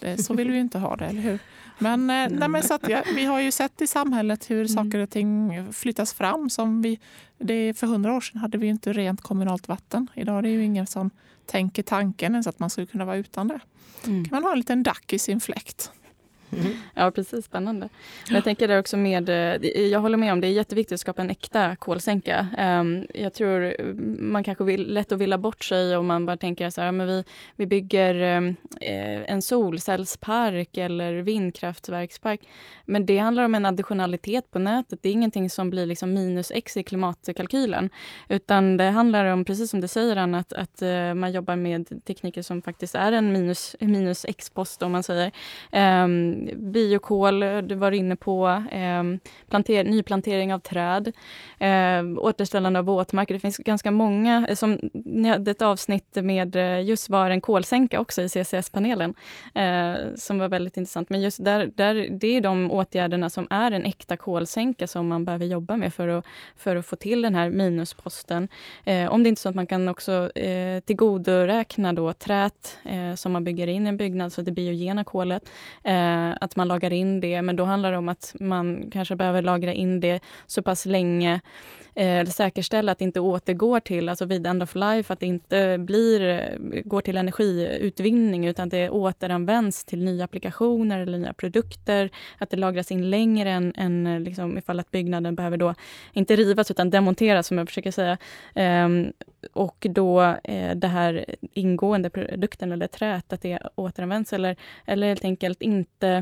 det, så vill vi ju inte ha det, eller hur? Men, eh, nej, men så att, ja, vi har ju sett i samhället hur mm. saker och ting flyttas fram. Som vi, det, för hundra år sedan hade vi inte rent kommunalt vatten. Idag är det ju ingen som tänker tanken ens att man skulle kunna vara utan det. Mm. kan man ha en liten dack i sin fläkt. Mm. Ja, precis. Spännande. Men jag tänker det också med, eh, jag håller med om det är jätteviktigt att skapa en äkta kolsänka. Ehm, jag tror eh, man kanske vill, lätt att villa bort sig om man bara tänker så här, men vi, vi bygger ehm, eh, en solcellspark eller vindkraftverkspark. Men det handlar om en additionalitet på nätet. Det är ingenting som blir liksom minus x i klimatkalkylen. Utan det handlar om, precis som du säger Anna, att, att man jobbar med tekniker som faktiskt är en minus, minus x-post om man säger. Ehm, Biokol, du var inne på, eh, planter, nyplantering av träd, eh, återställande av våtmarker. Det finns ganska många, som ni hade ett avsnitt med eh, just var en kolsänka också i CCS-panelen, eh, som var väldigt intressant. Men just där, där, det är de åtgärderna som är en äkta kolsänka som man behöver jobba med för att, för att få till den här minusposten. Eh, om det inte är så att man kan också eh, tillgodoräkna då trät eh, som man bygger in i en byggnad, så det biogena kolet, eh, att man lagar in det. Men då handlar det om att man kanske behöver lagra in det så pass länge eh, säkerställa att det inte återgår till, alltså vid end of life, att det inte blir, eh, går till energiutvinning utan att det återanvänds till nya applikationer eller nya produkter. Att det lagras in längre än, än eh, liksom, ifall att byggnaden behöver då, inte rivas utan demonteras som jag försöker säga. Eh, och då eh, det här ingående produkten eller träet, att det återanvänds eller, eller helt enkelt inte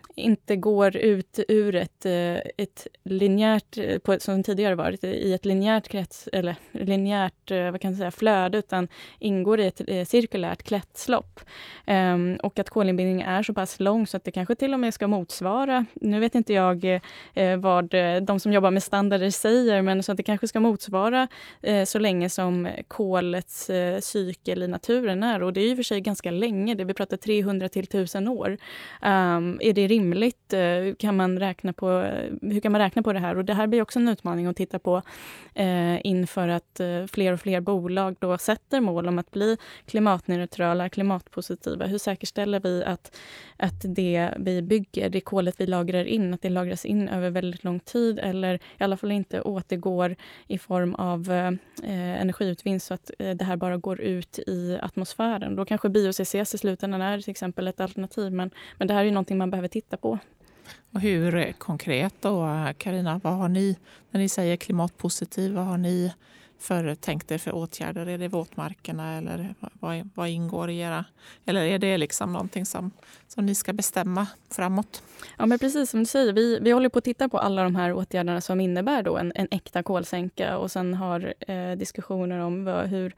inte går ut ur ett, eh, ett linjärt, eh, som tidigare varit, i ett linjärt krets, eller linjärt eh, vad kan jag säga, flöde, utan ingår i ett cirkulärt kretslopp. Um, och att kolinbindningen är så pass lång så att det kanske till och med ska motsvara, nu vet inte jag vad de som jobbar med standarder säger, men så att det kanske ska motsvara så länge som kolets cykel i naturen är. Och det är ju för sig ganska länge, det vi pratar 300 till 1000 år. Um, är det rimligt? Eh, kan man räkna på, eh, hur kan man räkna på det här? Och det här blir också en utmaning att titta på eh, inför att eh, fler och fler bolag då sätter mål om att bli klimatneutrala, klimatpositiva. Hur säkerställer vi att, att det vi bygger, det kolet vi lagrar in, att det lagras in över väldigt lång tid eller i alla fall inte återgår i form av eh, eh energiutvinst så att eh, det här bara går ut i atmosfären. Då kanske bio-CCS i slutändan är till exempel ett alternativ men, men det här är någonting man behöver titta titta på. Och hur konkret då, Karina, vad har ni, när ni säger klimatpositiv, vad har ni för tänkt er för åtgärder? Är det våtmarkerna eller vad, vad ingår i era... Eller är det liksom någonting som, som ni ska bestämma framåt? Ja, men precis som du säger, vi, vi håller på att titta på alla de här åtgärderna som innebär då en, en äkta kolsänka och sen har eh, diskussioner om vad, hur,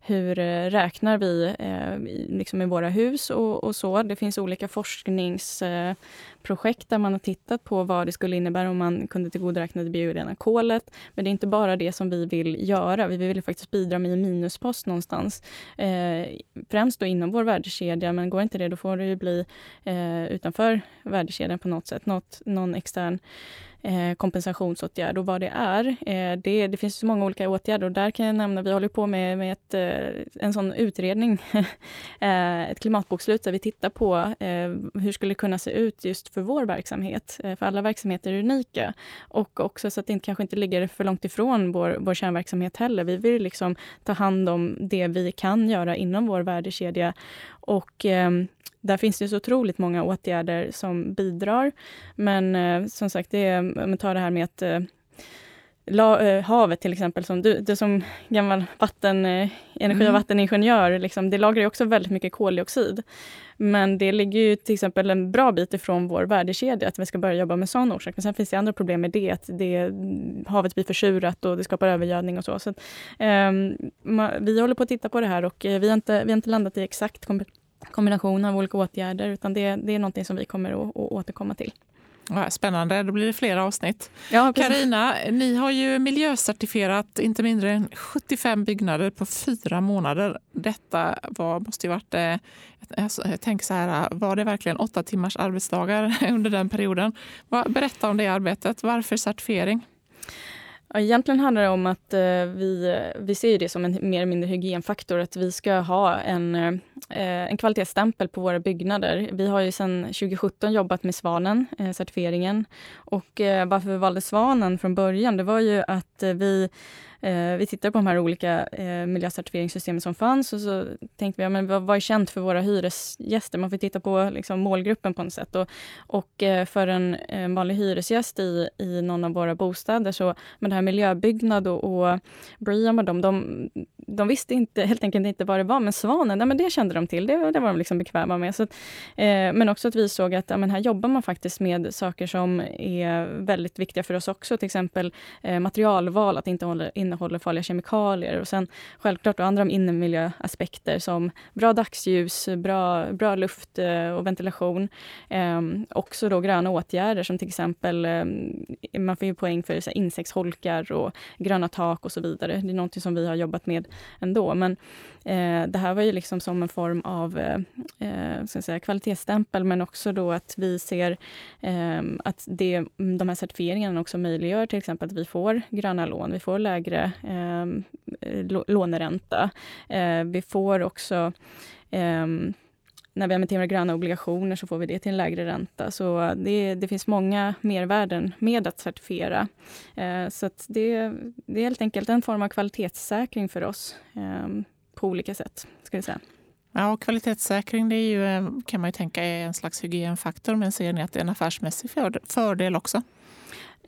hur eh, räknar vi eh, liksom i våra hus och, och, så. Det finns olika forsknings... Eh, projekt där man har tittat på vad det skulle innebära om man kunde tillgodoräkna det biorena kolet. Men det är inte bara det som vi vill göra. Vi vill faktiskt bidra med en minuspost någonstans. Eh, främst då inom vår värdekedja, men går inte det då får det ju bli eh, utanför värdekedjan på något sätt. Något, någon extern eh, Eh, kompensationsåtgärd och vad det är. Eh, det, det finns så många olika åtgärder och där kan jag nämna, vi håller på med, med ett, eh, en sån utredning, ett klimatbokslut där vi tittar på hur skulle det kunna se ut just för vår verksamhet. För alla verksamheter är unika och också så att det kanske inte ligger för långt ifrån vår, vår kärnverksamhet heller. Vi vill liksom ta hand om det vi kan göra inom vår värdekedja och där finns det så otroligt många åtgärder som bidrar. Men eh, som sagt, det är, om man tar det här med att eh, La, eh, havet till exempel, som du, du som gammal vatten, energi och mm. vatteningenjör, liksom, det lagrar ju också väldigt mycket koldioxid. Men det ligger ju till exempel en bra bit ifrån vår värdekedja, att vi ska börja jobba med sån orsak. Men sen finns det andra problem med det, att det, havet blir försurat och det skapar övergödning och så. så att, eh, vi håller på att titta på det här och vi har inte, vi har inte landat i exakt kombination av olika åtgärder, utan det, det är någonting som vi kommer att, att återkomma till. Ja, spännande, då blir det flera avsnitt. Ja, Karina, ni har ju miljöcertifierat inte mindre än 75 byggnader på fyra månader. Detta var, måste ju varit, eh, jag tänker så här, var det verkligen åtta timmars arbetsdagar under den perioden? Berätta om det arbetet. Varför certifiering? Ja, egentligen handlar det om att eh, vi, eh, vi ser det som en mer eller mindre hygienfaktor, att vi ska ha en, eh, en kvalitetsstämpel på våra byggnader. Vi har ju sedan 2017 jobbat med Svanen, eh, certifieringen. Och varför vi valde Svanen från början, det var ju att vi Eh, vi tittade på de här olika eh, miljöcertifieringssystemen som fanns och så tänkte vi, ja, men vad, vad är känt för våra hyresgäster? Man får titta på liksom, målgruppen på något sätt. Och, och eh, för en, eh, vanlig hyresgäst i, i någon av våra bostäder, så med det här miljöbyggnad och, och Briam och dem, de, de visste inte, helt enkelt inte vad det var, men Svanen, nej, men det kände de till. Det, det var de liksom bekväma med. Så att, eh, men också att vi såg att ja, men här jobbar man faktiskt med saker som är väldigt viktiga för oss också, till exempel eh, materialval, att inte hålla, innehåller farliga kemikalier. Och sen självklart andra innemiljöaspekter som bra dagsljus, bra, bra luft eh, och ventilation. Eh, också då gröna åtgärder som till exempel, eh, man får ju poäng för så här, insektsholkar och gröna tak och så vidare. Det är någonting som vi har jobbat med ändå. Men eh, det här var ju liksom som en form av eh, eh ska säga, kvalitetsstämpel, men också då att vi ser eh, att det, de här certifieringarna också möjliggör till exempel att vi får gröna lån, vi får lägre eh, låneränta. Eh, vi får också ehm, när vi emitterar gröna obligationer så får vi det till en lägre ränta. Så det, det finns många mervärden med att certifiera. Eh, så det, det, är helt enkelt en form av kvalitetssäkring för oss eh, på olika sätt. Ska jag säga. Ja, kvalitetssäkring det är ju, eh, kan man ju tänka är en slags hygienfaktor, men ser ni att det är en affärsmässig fördel också?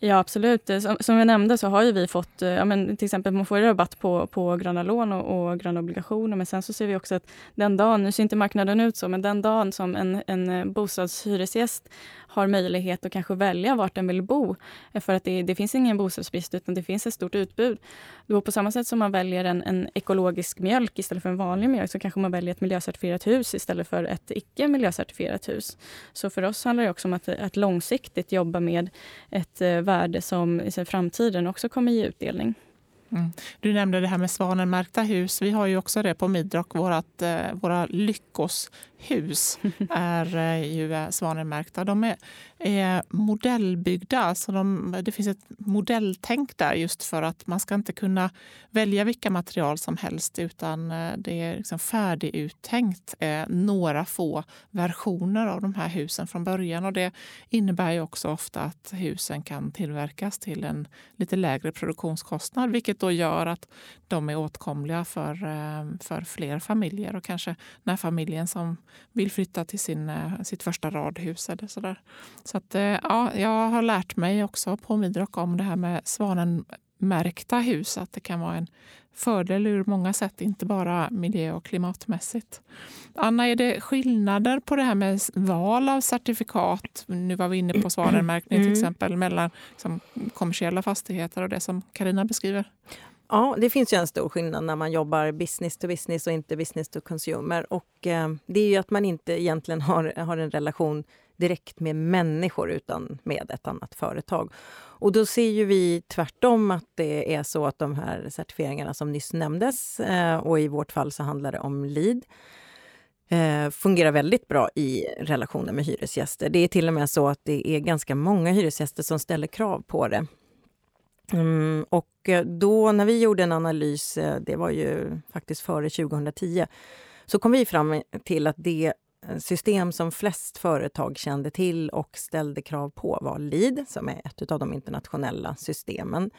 Ja, absolut. Eh, som, som jag nämnde så har ju vi fått, eh, ja, men till exempel man får rabatt på, på gröna lån och, och gröna obligationer. Men sen så ser vi också att den dagen, nu ser inte marknaden ut så, men den dagen som en, en eh, bostadshyresgäst har möjlighet att kanske välja vart den vill bo. För att det, det finns ingen bostadsbrist utan det finns ett stort utbud. Då på samma sätt som man väljer en, en ekologisk mjölk istället för en vanlig mjölk så kanske man väljer ett miljöcertifierat hus istället för ett icke miljöcertifierat hus. Så för oss handlar det också om att, att långsiktigt jobba med ett värde som i framtiden också kommer ge utdelning. Mm. Du nämnde det här med svanenmärkta hus. Vi har ju också det på Midrock. Vårat, eh, våra Lyckoshus är eh, ju eh, svanenmärkta. De är, är modellbyggda. Alltså de, det finns ett modelltänk där just för att man ska inte kunna välja vilka material som helst utan det är liksom färdiguttänkt några få versioner av de här husen från början. Och det innebär ju också ofta att husen kan tillverkas till en lite lägre produktionskostnad vilket då gör att de är åtkomliga för, eh, för fler familjer och kanske när familjen som vill flytta till sin, eh, sitt första radhus eller sådär. Så att, eh, ja, jag har lärt mig också på Midrock om det här med svanen svanenmärkta hus. Att det kan vara en fördel ur många sätt, inte bara miljö och klimatmässigt. Anna, är det skillnader på det här med val av certifikat? Nu var vi inne på svanenmärkning till mm. exempel mellan liksom, kommersiella fastigheter och det som Karina beskriver. Ja, det finns ju en stor skillnad när man jobbar business to business och inte business to consumer. Och, eh, det är ju att man inte egentligen har, har en relation direkt med människor utan med ett annat företag. Och då ser ju vi tvärtom att det är så att de här certifieringarna som nyss nämndes, eh, och i vårt fall så handlar det om LEED, eh, fungerar väldigt bra i relationen med hyresgäster. Det är till och med så att det är ganska många hyresgäster som ställer krav på det. Mm, och eh, då när vi gjorde en analys, det var ju faktiskt före 2010, så kom vi fram till att det system som flest företag kände till och ställde krav på var LEED, som är ett av de internationella systemen.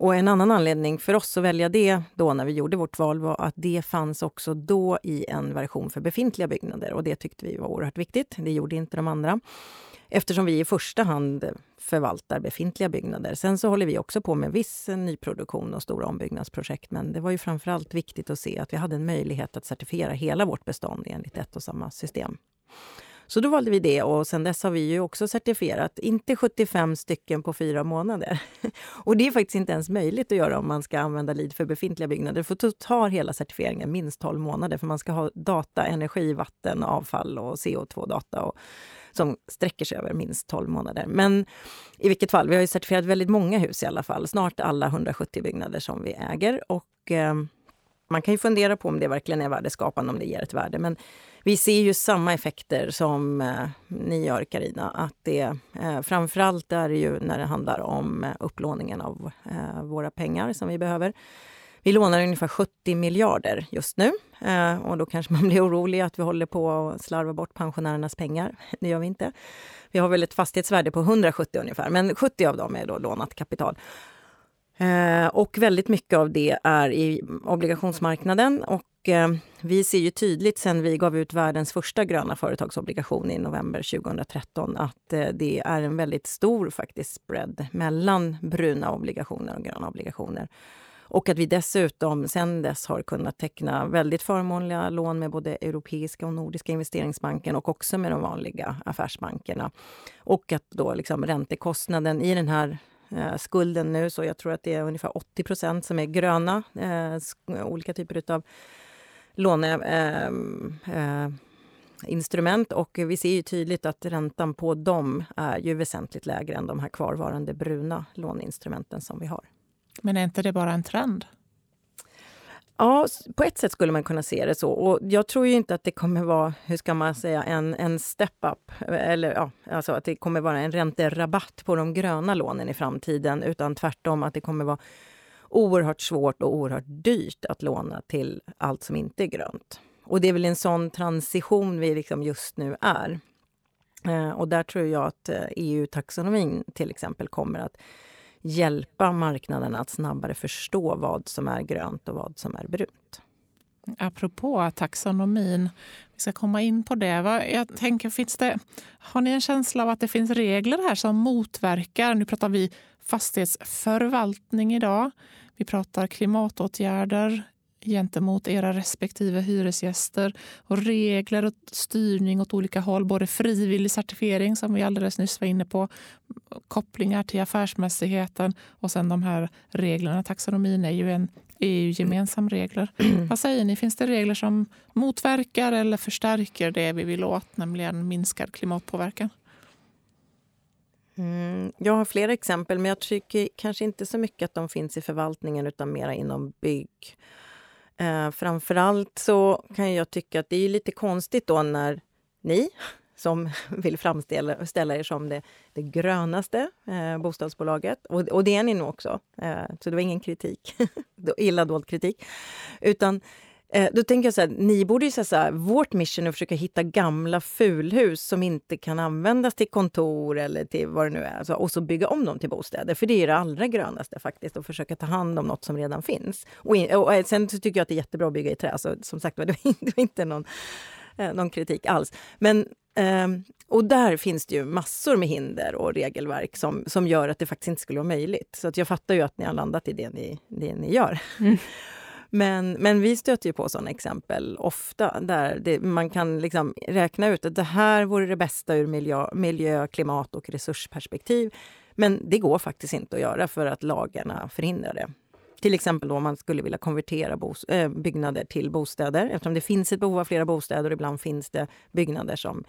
Och en annan anledning för oss att välja det då när vi gjorde vårt val var att det fanns också då i en version för befintliga byggnader och det tyckte vi var oerhört viktigt. Det gjorde inte de andra eftersom vi i första hand förvaltar befintliga byggnader. Sen så håller vi också på med viss nyproduktion och stora ombyggnadsprojekt. Men det var ju framförallt viktigt att se att vi hade en möjlighet att certifiera hela vårt bestånd enligt ett och samma system. Så då valde vi det och sen dess har vi ju också certifierat, inte 75 stycken på fyra månader. Och det är faktiskt inte ens möjligt att göra om man ska använda LID för befintliga byggnader. För då tar hela certifieringen minst 12 månader för man ska ha data, energi, vatten, avfall och CO2-data. Och som sträcker sig över minst 12 månader. Men i vilket fall, vi har ju certifierat väldigt många hus i alla fall. Snart alla 170 byggnader som vi äger. Och eh, man kan ju fundera på om det verkligen är värdeskapande, om det ger ett värde. Men vi ser ju samma effekter som eh, ni gör, Karina. Att det, eh, framförallt är det ju när det handlar om eh, upplåningen av eh, våra pengar som vi behöver. Vi lånar ungefär 70 miljarder just nu eh, och då kanske man blir orolig att vi håller på att slarva bort pensionärernas pengar. Det gör vi inte. Vi har väl ett fastighetsvärde på 170 ungefär, men 70 av dem är då lånat kapital. Eh, och väldigt mycket av det är i obligationsmarknaden och eh, vi ser ju tydligt sen vi gav ut världens första gröna företagsobligation i november 2013 att eh, det är en väldigt stor faktiskt spread mellan bruna obligationer och gröna obligationer. Och att vi dessutom sen dess har kunnat teckna väldigt förmånliga lån med både Europeiska och Nordiska investeringsbanken och också med de vanliga affärsbankerna. Och att då liksom räntekostnaden i den här eh, skulden nu, så jag tror att det är ungefär 80% som är gröna, eh, olika typer av låneinstrument. Ehm, eh, eh, och vi ser ju tydligt att räntan på dem är ju väsentligt lägre än de här kvarvarande bruna låneinstrumenten som vi har. Men är inte det bara en trend? Ja, på ett sätt skulle man kunna se det så. Och jag tror ju inte att det kommer vara, hur ska man säga, en, en step-up. Eller ja, alltså att det kommer vara en ränterabatt på de gröna lånen i framtiden. Utan tvärtom att det kommer vara oerhört svårt och oerhört dyrt att låna till allt som inte är grönt. Och det är väl en sån transition vi liksom just nu är. Eh, och där tror jag att eh, e EU-taxonomin till exempel kommer att hjälpa marknaden att snabbare förstå vad som är grönt och vad som är brunt. Apropå taxonomin, vi ska komma in på det. Jag tänker, finns det, har ni en känsla av att det finns regler här som motverkar, nu pratar vi fastighetsförvaltning idag, vi pratar klimatåtgärder gentemot era respektive hyresgäster och regler och styrning åt olika håll. Både frivillig certifiering, som vi alldeles nyss var inne på, kopplingar till affärsmässigheten och sen de här reglerna. Taxonomin är ju en EU-gemensam regler. Vad säger ni, finns det regler som motverkar eller förstärker det vi vill åt, nämligen minskad klimatpåverkan? Mm, jag har flera exempel, men jag tycker kanske inte så mycket att de finns i förvaltningen utan mera inom bygg. Eh, framförallt så kan jag tycka att det är lite konstigt då när ni som vill framställa er som det, det grönaste eh, bostadsbolaget. Och, och det är ni nog också, eh, så det var ingen kritik, illa dold kritik. Utan Eh, då tänker jag så här, ni borde ju säga så här, vårt mission är att försöka hitta gamla fulhus som inte kan användas till kontor eller till vad det nu är. Alltså, och så bygga om dem till bostäder. För det är det allra grönaste faktiskt, att försöka ta hand om något som redan finns. Och, in, och, och sen tycker jag att det är jättebra att bygga i trä. Så, som sagt det var inte någon, eh, någon kritik alls. Men Um, och där finns det ju massor med hinder och regelverk som, som gör att det faktiskt inte skulle vara möjligt. Så att jag fattar ju att ni har landat i det ni, det ni gör. Mm. Men, men vi stöter ju på sådana exempel ofta där det, man kan liksom räkna ut att det här vore det bästa ur miljö, miljö, klimat och resursperspektiv. Men det går faktiskt inte att göra för att lagarna förhindrar det. Till exempel då om man skulle vilja konvertera bos, äh, byggnader till bostäder eftersom det finns ett behov av flera bostäder och ibland finns det byggnader som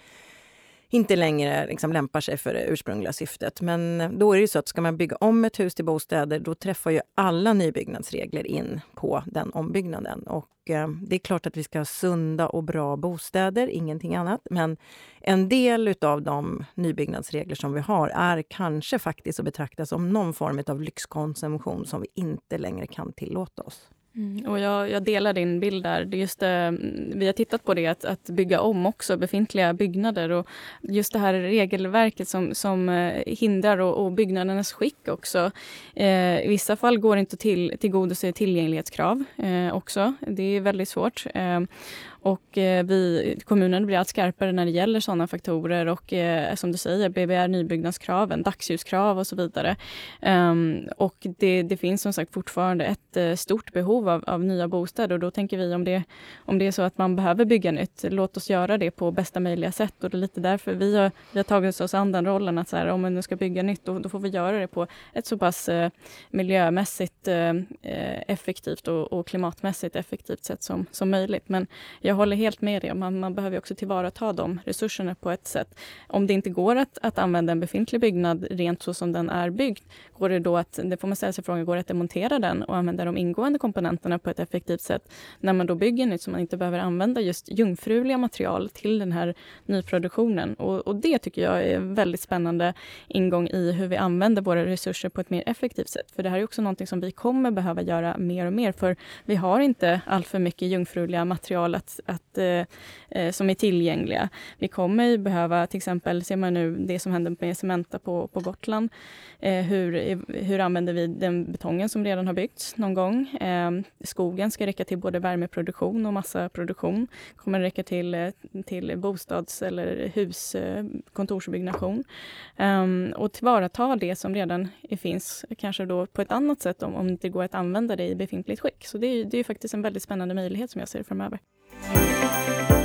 inte längre liksom lämpar sig för det ursprungliga syftet. Men eh, då är det ju så att ska man bygga om ett hus till bostäder då träffar ju alla nybyggnadsregler in på den ombyggnaden. Och eh, det är klart att vi ska ha sunda och bra bostäder, ingenting annat. Men en del av de nybyggnadsregler som vi har är kanske faktiskt att betrakta som någon form av lyxkonsumtion som vi inte längre kan tillåta oss. Mm, och jag, jag, delar din bild där. Det just, eh, vi har tittat på det, att, att, bygga om också befintliga byggnader. Och just det här regelverket som, som eh, hindrar och, och byggnadernas skick också. Eh, I vissa fall går det inte att till, tillgodose tillgänglighetskrav eh, också. Det är väldigt svårt. Eh, och eh, vi, kommunen blir allt skarpare när det gäller sådana faktorer och eh, som du säger, BBR nybyggnadskraven, dagsljuskrav och så vidare. Ehm, och det, det, finns som sagt fortfarande ett eh, stort behov av, av, nya bostäder och då tänker vi om det, om det är så att man behöver bygga nytt, låt oss göra det på bästa möjliga sätt och det är lite därför vi har, vi har tagit oss an den rollen att så här, om man nu ska bygga nytt då, då, får vi göra det på ett så pass miljömässigt effektivt och, och, klimatmässigt effektivt sätt som, som möjligt. Men jag jag håller helt med dig. Man, man behöver också tillvarata de resurserna på ett sätt. Om det inte går att, att använda en befintlig byggnad rent så som den är byggd, går det då att, det får man ställa sig frågan, går det att demontera den och använda de ingående komponenterna på ett effektivt sätt när man då bygger nytt så man inte behöver använda just jungfruliga material till den här nyproduktionen. Och, och det tycker jag är en väldigt spännande ingång i hur vi använder våra resurser på ett mer effektivt sätt. För det här är också någonting som vi kommer behöva göra mer och mer för vi har inte allt för mycket jungfruliga material att, att, eh, eh, som är tillgängliga. Vi kommer behöva, till exempel ser man nu det som händer med Cementa på, på Gotland. Eh, hur, eh, hur använder vi den betongen som redan har byggts någon gång? Eh, skogen ska räcka till både värmeproduktion och massaproduktion. Kommer räcka till, eh, till bostads eller hus, eh, kontorsbyggnation. Ehm, och tillvarata det som redan finns, kanske då på ett annat sätt om, om det inte går att använda det i befintligt skick. Så det är, det är faktiskt en väldigt spännande möjlighet som jag ser framöver. Música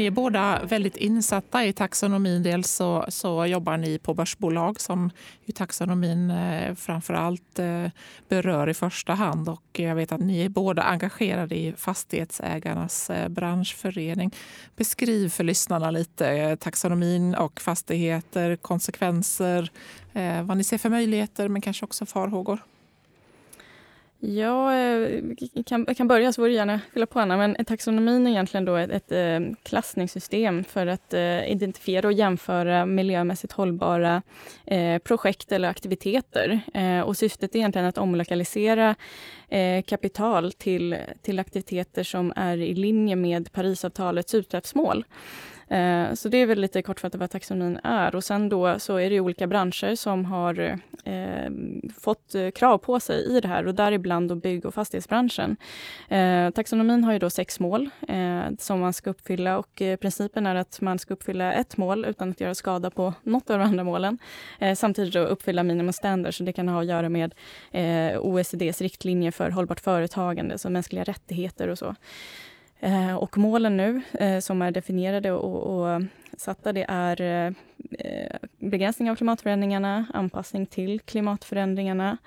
Ni är båda väldigt insatta i taxonomin. Dels så, så jobbar ni på börsbolag som ju taxonomin eh, framför allt eh, berör i första hand. Och jag vet att ni är båda engagerade i Fastighetsägarnas eh, branschförening. Beskriv för lyssnarna lite eh, taxonomin och fastigheter, konsekvenser, eh, vad ni ser för möjligheter men kanske också farhågor. Jag eh, kan, kan börja, så får du gärna fylla på Anna. Men taxonomin är egentligen då ett, ett eh, klassningssystem för att eh, identifiera och jämföra miljömässigt hållbara projekt eller aktiviteter. Och syftet är egentligen att omlokalisera kapital till, till aktiviteter som är i linje med Parisavtalets utsläppsmål. Eh, så det är väl lite kortfattat vad taxonomin är. Och sen då så är det olika branscher som har eh, fått eh, krav på sig i det här och däribland då bygg och fastighetsbranschen. Eh, taxonomin har ju då sex mål eh, som man ska uppfylla och eh, principen är att man ska uppfylla ett mål utan att göra skada på något av de andra målen. Eh, samtidigt då uppfylla minimum standards, så det kan ha att göra med eh, OECDs riktlinjer för hållbart företagande, så mänskliga rättigheter och så. Eh, och målen nu eh, som är definierade och, och satta det är eh, begränsning av klimatförändringarna, anpassning till klimatförändringarna.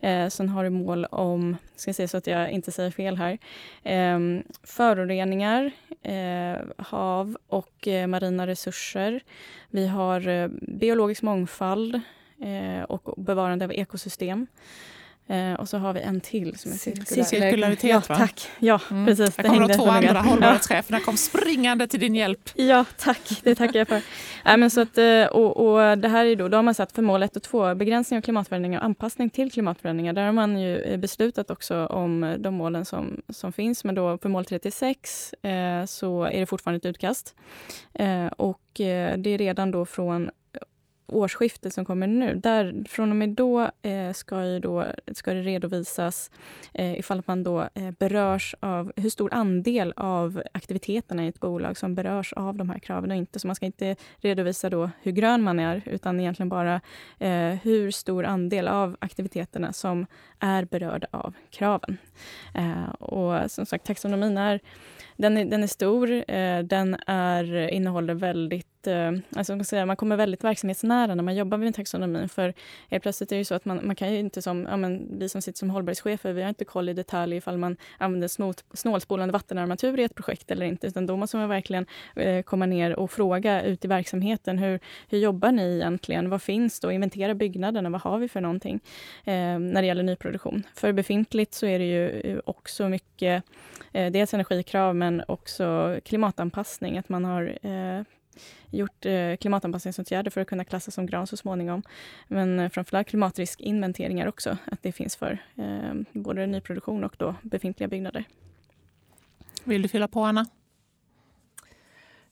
Eh, sen har du mål om, ska se så att jag inte säger fel här, eh, föroreningar, eh, hav och eh, marina resurser. Vi har eh, biologisk mångfald eh, och bevarande av ekosystem. Eh, och så har vi en till som är cirkulär. Cirkularitet, ja, Tack. Ja, mm. precis. Här kommer de två andra hållbarhetscheferna kom springande till din hjälp. Ja, tack. Det tackar jag för. äh, men så att, eh, och, och, det här är då, då har man satt för mål 1 och 2, begränsning av klimatförändringar och anpassning till klimatförändringar. Där har man ju eh, beslutat också om de målen som, som finns. Men då för mål 36 eh, så är det fortfarande ett utkast. Eh, och eh, det är redan då från årsskiftet som kommer nu, där, från och med då, eh, ska, ju då ska det redovisas eh, ifall man då eh, berörs av hur stor andel av aktiviteterna i ett bolag som berörs av de här kraven och inte. Så man ska inte redovisa då hur grön man är, utan egentligen bara eh, hur stor andel av aktiviteterna som är berörda av kraven. Eh, och som sagt, taxonomin är den är, den är stor, eh, den är, innehåller väldigt, eh, alltså man, säga, man kommer väldigt verksamhetsnära när man jobbar med taxonomin. För helt plötsligt är det så att man, man kan ju inte som, ja, men, vi som sitter som hållbarhetschefer, vi har inte koll i detalj ifall man använder snål, snålspolande vattenarmatur i ett projekt eller inte. Utan då måste man verkligen eh, komma ner och fråga ut i verksamheten. Hur, hur jobbar ni egentligen? Vad finns då? Inventera byggnaderna. Vad har vi för någonting eh, när det gäller nyproduktion? För befintligt så är det ju eh, också mycket, eh, dels energikrav men men också klimatanpassning, att man har eh, gjort eh, klimatanpassningsåtgärder för att kunna klassas som gran så småningom. Men eh, framförallt klimatriskinventeringar också, att det finns för eh, både nyproduktion och då befintliga byggnader. Vill du fylla på, Anna?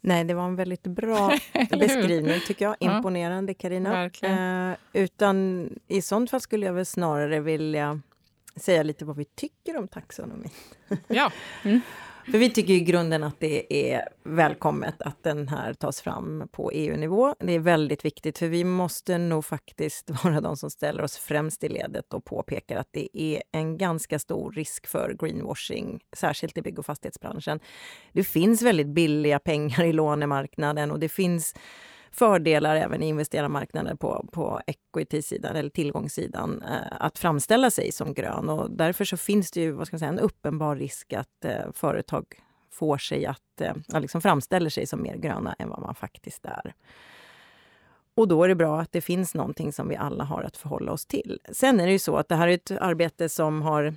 Nej, det var en väldigt bra beskrivning tycker jag. Imponerande Karina. Eh, utan i sånt fall skulle jag väl snarare vilja säga lite vad vi tycker om taxonomi. Ja. Mm. För vi tycker i grunden att det är välkommet att den här tas fram på EU-nivå. Det är väldigt viktigt, för vi måste nog faktiskt vara de som ställer oss främst i ledet och påpekar att det är en ganska stor risk för greenwashing, särskilt i bygg och fastighetsbranschen. Det finns väldigt billiga pengar i lånemarknaden och det finns fördelar även i investerarmarknaden på, på equity-sidan eller tillgångssidan eh, att framställa sig som grön. Och därför så finns det ju vad ska man säga, en uppenbar risk att eh, företag får sig att, eh, liksom framställer sig som mer gröna än vad man faktiskt är. Och då är det bra att det finns någonting som vi alla har att förhålla oss till. Sen är det ju så att det här är ett arbete som har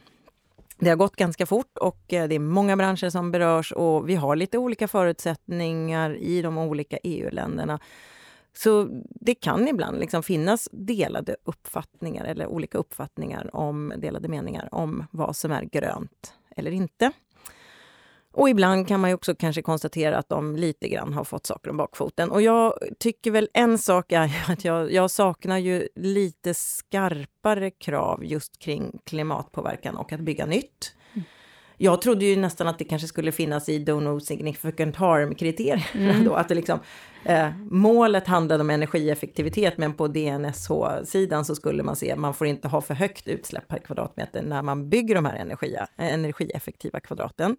det har gått ganska fort och eh, det är många branscher som berörs och vi har lite olika förutsättningar i de olika EU-länderna. Så det kan ibland liksom finnas delade uppfattningar eller olika uppfattningar om delade meningar om vad som är grönt eller inte. Och ibland kan man också kanske konstatera att de lite grann har fått saker om bakfoten. Och jag tycker väl en sak är att jag, jag saknar ju lite skarpare krav just kring klimatpåverkan och att bygga nytt. Jag trodde ju nästan att det kanske skulle finnas i do no significant harm-kriterierna. Mm. Att det liksom, eh, målet handlade om energieffektivitet, men på DNSH-sidan så skulle man se att man får inte ha för högt utsläpp per kvadratmeter när man bygger de här energia, energieffektiva kvadraten.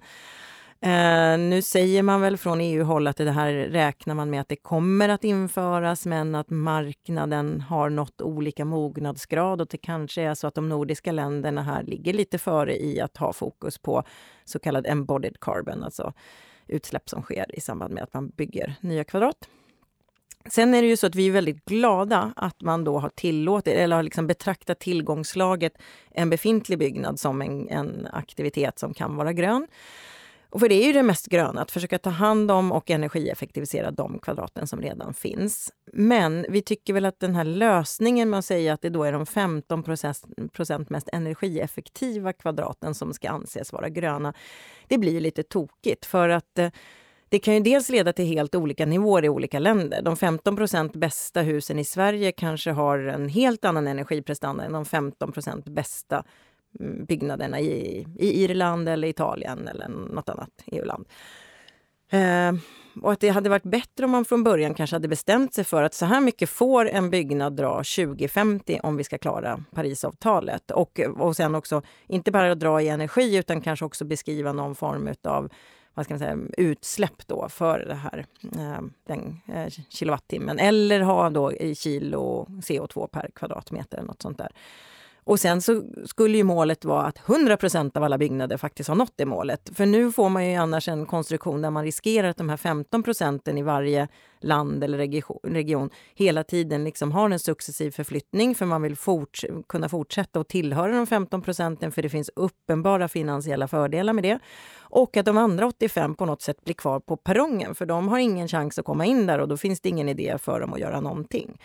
Eh, nu säger man väl från EU-håll att det här räknar man med att det kommer att införas men att marknaden har nått olika mognadsgrad och det kanske är så att de nordiska länderna här ligger lite före i att ha fokus på så kallad embodied carbon, alltså utsläpp som sker i samband med att man bygger nya kvadrat. Sen är det ju så att vi är väldigt glada att man då har tillåtit, eller har liksom betraktat tillgångslaget, en befintlig byggnad som en, en aktivitet som kan vara grön. Och för det är ju det mest gröna, att försöka ta hand om och energieffektivisera de kvadraten som redan finns. Men vi tycker väl att den här lösningen med att säga att det då är de 15 procent mest energieffektiva kvadraten som ska anses vara gröna, det blir lite tokigt. För att eh, det kan ju dels leda till helt olika nivåer i olika länder. De 15% bästa husen i Sverige kanske har en helt annan energiprestanda än de 15% bästa byggnaderna i, i Irland eller Italien eller något annat EU-land. Eh, och att det hade varit bättre om man från början kanske hade bestämt sig för att så här mycket får en byggnad dra 2050 om vi ska klara Parisavtalet. Och, och sen också inte bara dra i energi utan kanske också beskriva någon form av vad ska man säga, utsläpp då för det här, eh, den eh, kilowattimmen. Eller ha då i kilo CO2 per kvadratmeter eller något sånt där. Och sen så skulle ju målet vara att 100% av alla byggnader faktiskt har nått det målet. För nu får man ju annars en konstruktion där man riskerar att de här 15 procenten i varje land eller region hela tiden liksom har en successiv förflyttning för man vill forts kunna fortsätta att tillhöra de 15 procenten för det finns uppenbara finansiella fördelar med det. Och att de andra 85 på något sätt blir kvar på perrongen för de har ingen chans att komma in där och då finns det ingen idé för dem att göra någonting.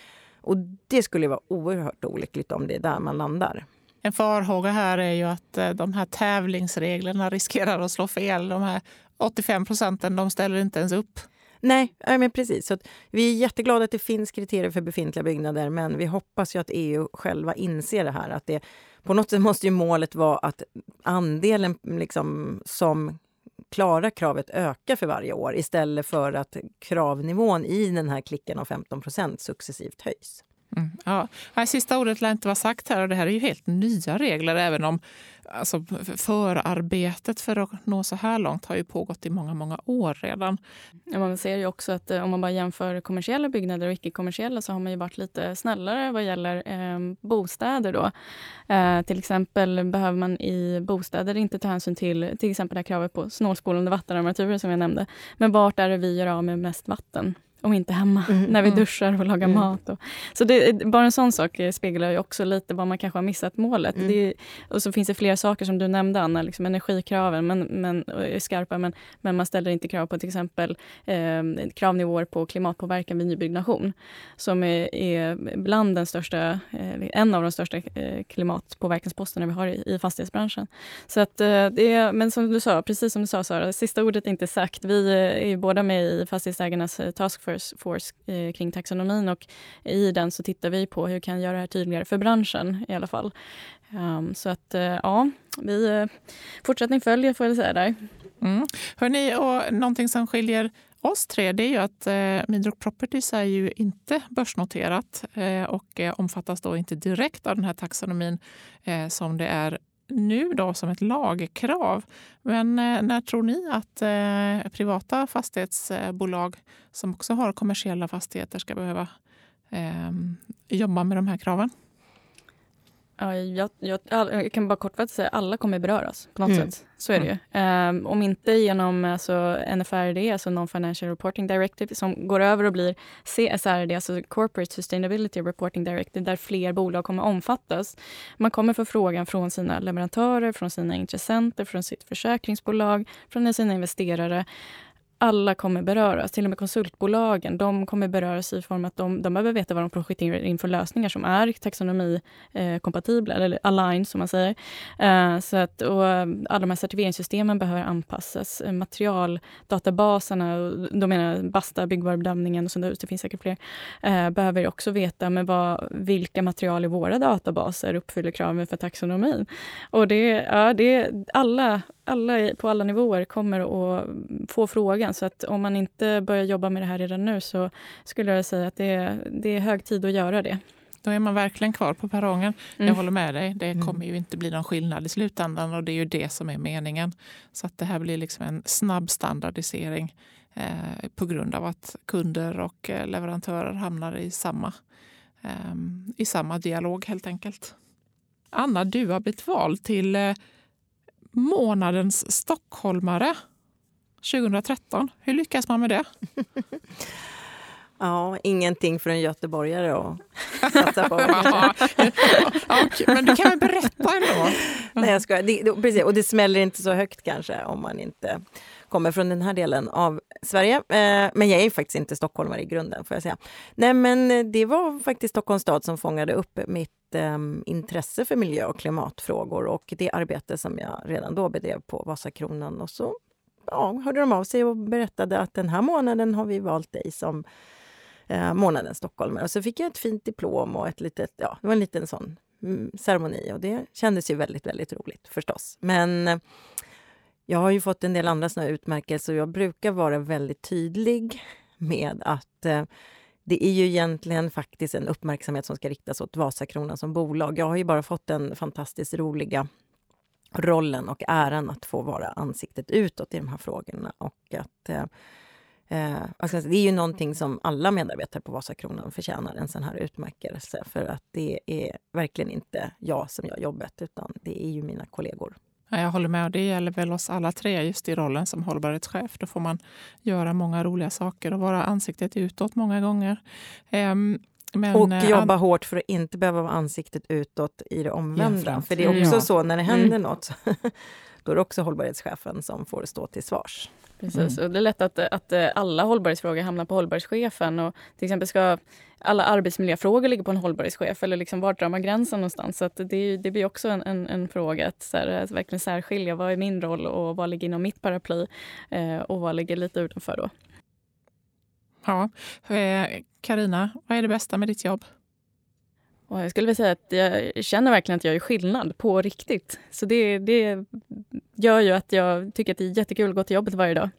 Och det skulle vara oerhört olyckligt om det är där man landar. En farhåga här är ju att eh, de här tävlingsreglerna riskerar att slå fel. De här 85 procenten, de ställer inte ens upp. Nej, men precis. Så vi är jätteglada att det finns kriterier för befintliga byggnader men vi hoppas ju att EU själva inser det här. Att det, på något sätt måste ju målet vara att andelen liksom, som klara kravet öka för varje år istället för att kravnivån i den här klicken av 15% successivt höjs. Mm, ja. Sista ordet lär inte vara sagt här och det här är ju helt nya regler även om alltså, förarbetet för att nå så här långt har ju pågått i många, många år redan. Ja, man ser ju också att eh, om man bara jämför kommersiella byggnader och icke-kommersiella så har man ju varit lite snällare vad gäller eh, bostäder. Då. Eh, till exempel behöver man i bostäder inte ta hänsyn till till exempel det här kravet på snålspolande vattenarmaturer som jag nämnde. Men vart är det vi gör av med mest vatten? Och inte hemma mm, när vi mm. duschar och lagar mm. mat. Och, så det, bara en sån sak speglar ju också lite vad man kanske har missat målet. Mm. Det, och så finns det flera saker som du nämnde Anna, liksom energikraven men, men, är skarpa men, men man ställer inte krav på till exempel eh, kravnivåer på klimatpåverkan vid nybyggnation. Som är, är bland den största, eh, en av de största eh, klimatpåverkansposterna vi har i, i fastighetsbranschen. Så att, eh, det är, men som du sa, precis som du sa Sara, sista ordet är inte sagt. Vi är ju båda med i Fastighetsägarnas taskforce taskforce eh, kring taxonomin och i den så tittar vi på hur vi kan göra det här tydligare för branschen i alla fall. Um, så att eh, ja, vi eh, fortsättning följer får jag säga där. Mm. Hörrni, och någonting som skiljer oss tre det är ju att eh, Midrock Properties är ju inte börsnoterat eh, och eh, omfattas då inte direkt av den här taxonomin eh, som det är nu då som ett lagkrav. Men eh, när tror ni att eh, privata fastighetsbolag som också har kommersiella fastigheter ska behöva ehm, jobba med de här kraven? Ja, jag, jag, jag, kan bara kortfattat säga att alla kommer beröras på något mm. sätt. Så är det ju. Um, om inte genom alltså, NFRD, alltså Non-Financial Reporting Directive, som går över och blir CSRD, alltså Corporate Sustainability Reporting Directive, där fler bolag kommer omfattas. Man kommer få frågan från sina leverantörer, från sina intressenter, från sitt försäkringsbolag, från sina investerare alla kommer beröras, till och med konsultbolagen. De kommer beröras i form att de, de behöver veta vad de projekterar in för lösningar som är taxonomikompatibla, eh, eller align som man säger. Eh, så att, och eh, alla de här certifieringssystemen behöver anpassas. Eh, Materialdatabaserna, de menar Basta, byggvarubedömningen och sånt det finns säkert fler, eh, behöver också veta med vad, vilka material i våra databaser uppfyller kraven för taxonomin. Och det, ja, det, alla alla på alla nivåer kommer att få frågan. Så att om man inte börjar jobba med det här redan nu så skulle jag säga att det är, det är hög tid att göra det. Då är man verkligen kvar på perrongen. Mm. Jag håller med dig. Det mm. kommer ju inte bli någon skillnad i slutändan och det är ju det som är meningen. Så att det här blir liksom en snabb standardisering eh, på grund av att kunder och eh, leverantörer hamnar i samma, eh, i samma dialog helt enkelt. Anna, du har blivit vald till eh, månadens stockholmare 2013. Hur lyckas man med det? Ja, ingenting för en göteborgare att satsa på. ja, men du kan väl berätta ändå? Nej, jag ska, det, precis, och det smäller inte så högt kanske om man inte kommer från den här delen av Sverige. Eh, men jag är faktiskt inte stockholmare i grunden. får jag säga. Nej, men det var faktiskt Stockholms stad som fångade upp mitt um, intresse för miljö och klimatfrågor och det arbete som jag redan då bedrev på Vasakronan. Och så ja, hörde de av sig och berättade att den här månaden har vi valt dig som eh, månadens stockholmare. Och så fick jag ett fint diplom och ett litet, ja, det var en liten sån mm, ceremoni och det kändes ju väldigt, väldigt roligt förstås. Men eh, jag har ju fått en del andra såna utmärkelser och jag brukar vara väldigt tydlig med att eh, det är ju egentligen faktiskt en uppmärksamhet som ska riktas åt Vasakronan som bolag. Jag har ju bara fått den fantastiskt roliga rollen och äran att få vara ansiktet utåt i de här frågorna. Och att, eh, alltså det är ju någonting som alla medarbetare på Vasakronan förtjänar, en sån här utmärkelse. För att det är verkligen inte jag som gör jobbet, utan det är ju mina kollegor. Jag håller med. Det gäller väl oss alla tre just i rollen som hållbarhetschef. Då får man göra många roliga saker och vara ansiktet utåt många gånger. Um, men, och eh, jobba uh, hårt för att inte behöva vara ansiktet utåt i det omvända. Ja, för det är också ja. så när det händer mm. något, då är det också hållbarhetschefen som får stå till svars. Precis, mm. och det är lätt att, att alla hållbarhetsfrågor hamnar på hållbarhetschefen. Och till exempel ska alla arbetsmiljöfrågor ligga på en hållbarhetschef eller liksom var drar man gränsen någonstans? Så det, det blir också en, en, en fråga att, så här, att verkligen särskilja vad är min roll och vad ligger inom mitt paraply eh, och vad ligger lite utanför då. Ja, Karina, eh, vad är det bästa med ditt jobb? Och jag skulle vilja säga att jag känner verkligen att jag gör skillnad på riktigt. Så det, det gör ju att jag tycker att det är jättekul att gå till jobbet varje dag.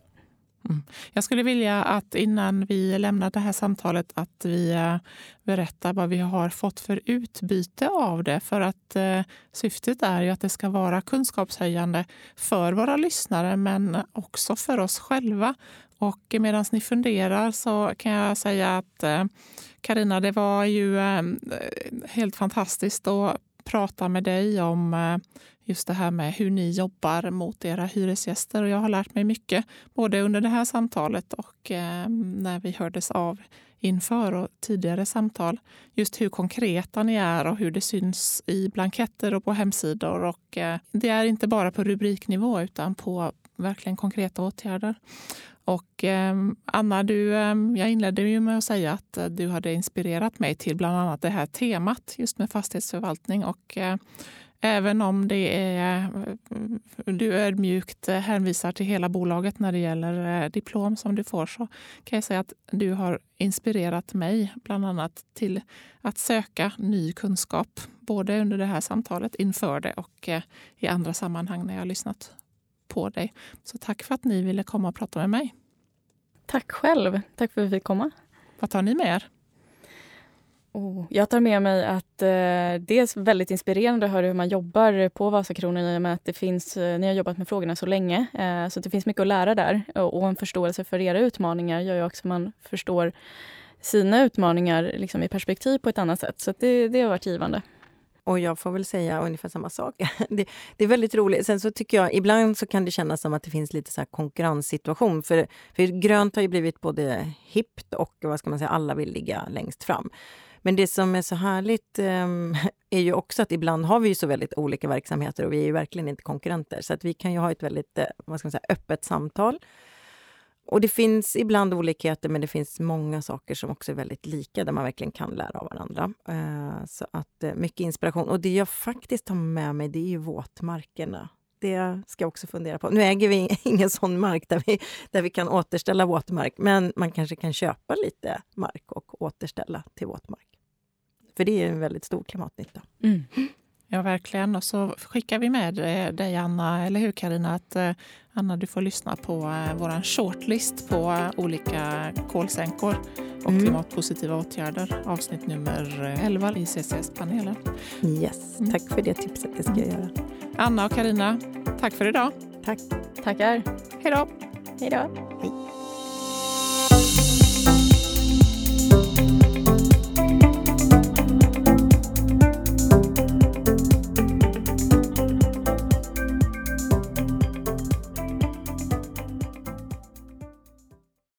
Mm. Jag skulle vilja att innan vi lämnar det här samtalet att vi eh, berättar vad vi har fått för utbyte av det. För att eh, syftet är ju att det ska vara kunskapshöjande för våra lyssnare men också för oss själva. Och medan ni funderar så kan jag säga att eh, Karina, det var ju eh, helt fantastiskt att prata med dig om eh, just det här med hur ni jobbar mot era hyresgäster. Och jag har lärt mig mycket, både under det här samtalet och när vi hördes av inför och tidigare samtal. Just hur konkreta ni är och hur det syns i blanketter och på hemsidor. Och det är inte bara på rubriknivå utan på verkligen konkreta åtgärder. Och eh, Anna, du, eh, jag inledde ju med att säga att eh, du hade inspirerat mig till bland annat det här temat just med fastighetsförvaltning. Och, eh, Även om det är, eh, du ödmjukt eh, hänvisar till hela bolaget när det gäller eh, diplom som du får så kan jag säga att du har inspirerat mig bland annat till att söka ny kunskap. Både under det här samtalet, inför det och i andra sammanhang när jag har lyssnat på dig. Så tack för att ni ville komma och prata med mig. Tack själv. Tack för att vi fick komma. Vad tar ni med er? Oh, jag tar med mig att eh, det är väldigt inspirerande att höra hur man jobbar på Vasakronan i och med att det finns, eh, ni har jobbat med frågorna så länge. Eh, så det finns mycket att lära där. Och, och en förståelse för era utmaningar gör ju också att man förstår sina utmaningar liksom, i perspektiv på ett annat sätt. Så det, det har varit givande. Och jag får väl säga ungefär samma sak. Det, det, är väldigt roligt. Sen så tycker jag ibland så kan det kännas som att det finns lite så konkurrenssituation. För, för grönt har ju blivit både hippt och vad ska man säga, alla vill ligga längst fram. Men det som är så härligt um, är ju också att ibland har vi ju så väldigt olika verksamheter och vi är ju verkligen inte konkurrenter. Så att vi kan ju ha ett väldigt eh, vad ska man säga, öppet samtal. Och det finns ibland olikheter, men det finns många saker som också är väldigt lika, där man verkligen kan lära av varandra. Eh, så att eh, mycket inspiration. Och det jag faktiskt har med mig, det är ju våtmarkerna. Det ska jag också fundera på. Nu äger vi ingen sån mark där vi, där vi kan återställa våtmark, men man kanske kan köpa lite mark och återställa till våtmark. För det är en väldigt stor klimatnytta. Mm. Ja, verkligen. Och så skickar vi med dig, Anna, eller hur Karina att eh, Anna, du får lyssna på eh, vår shortlist på olika kolsänkor och mm. klimatpositiva åtgärder. Avsnitt nummer 11 i CCS-panelen. Yes, mm. tack för det tipset. Det ska jag göra. Anna och Karina, tack för idag. Tack. Tackar. Hej då. Hej då. Hej.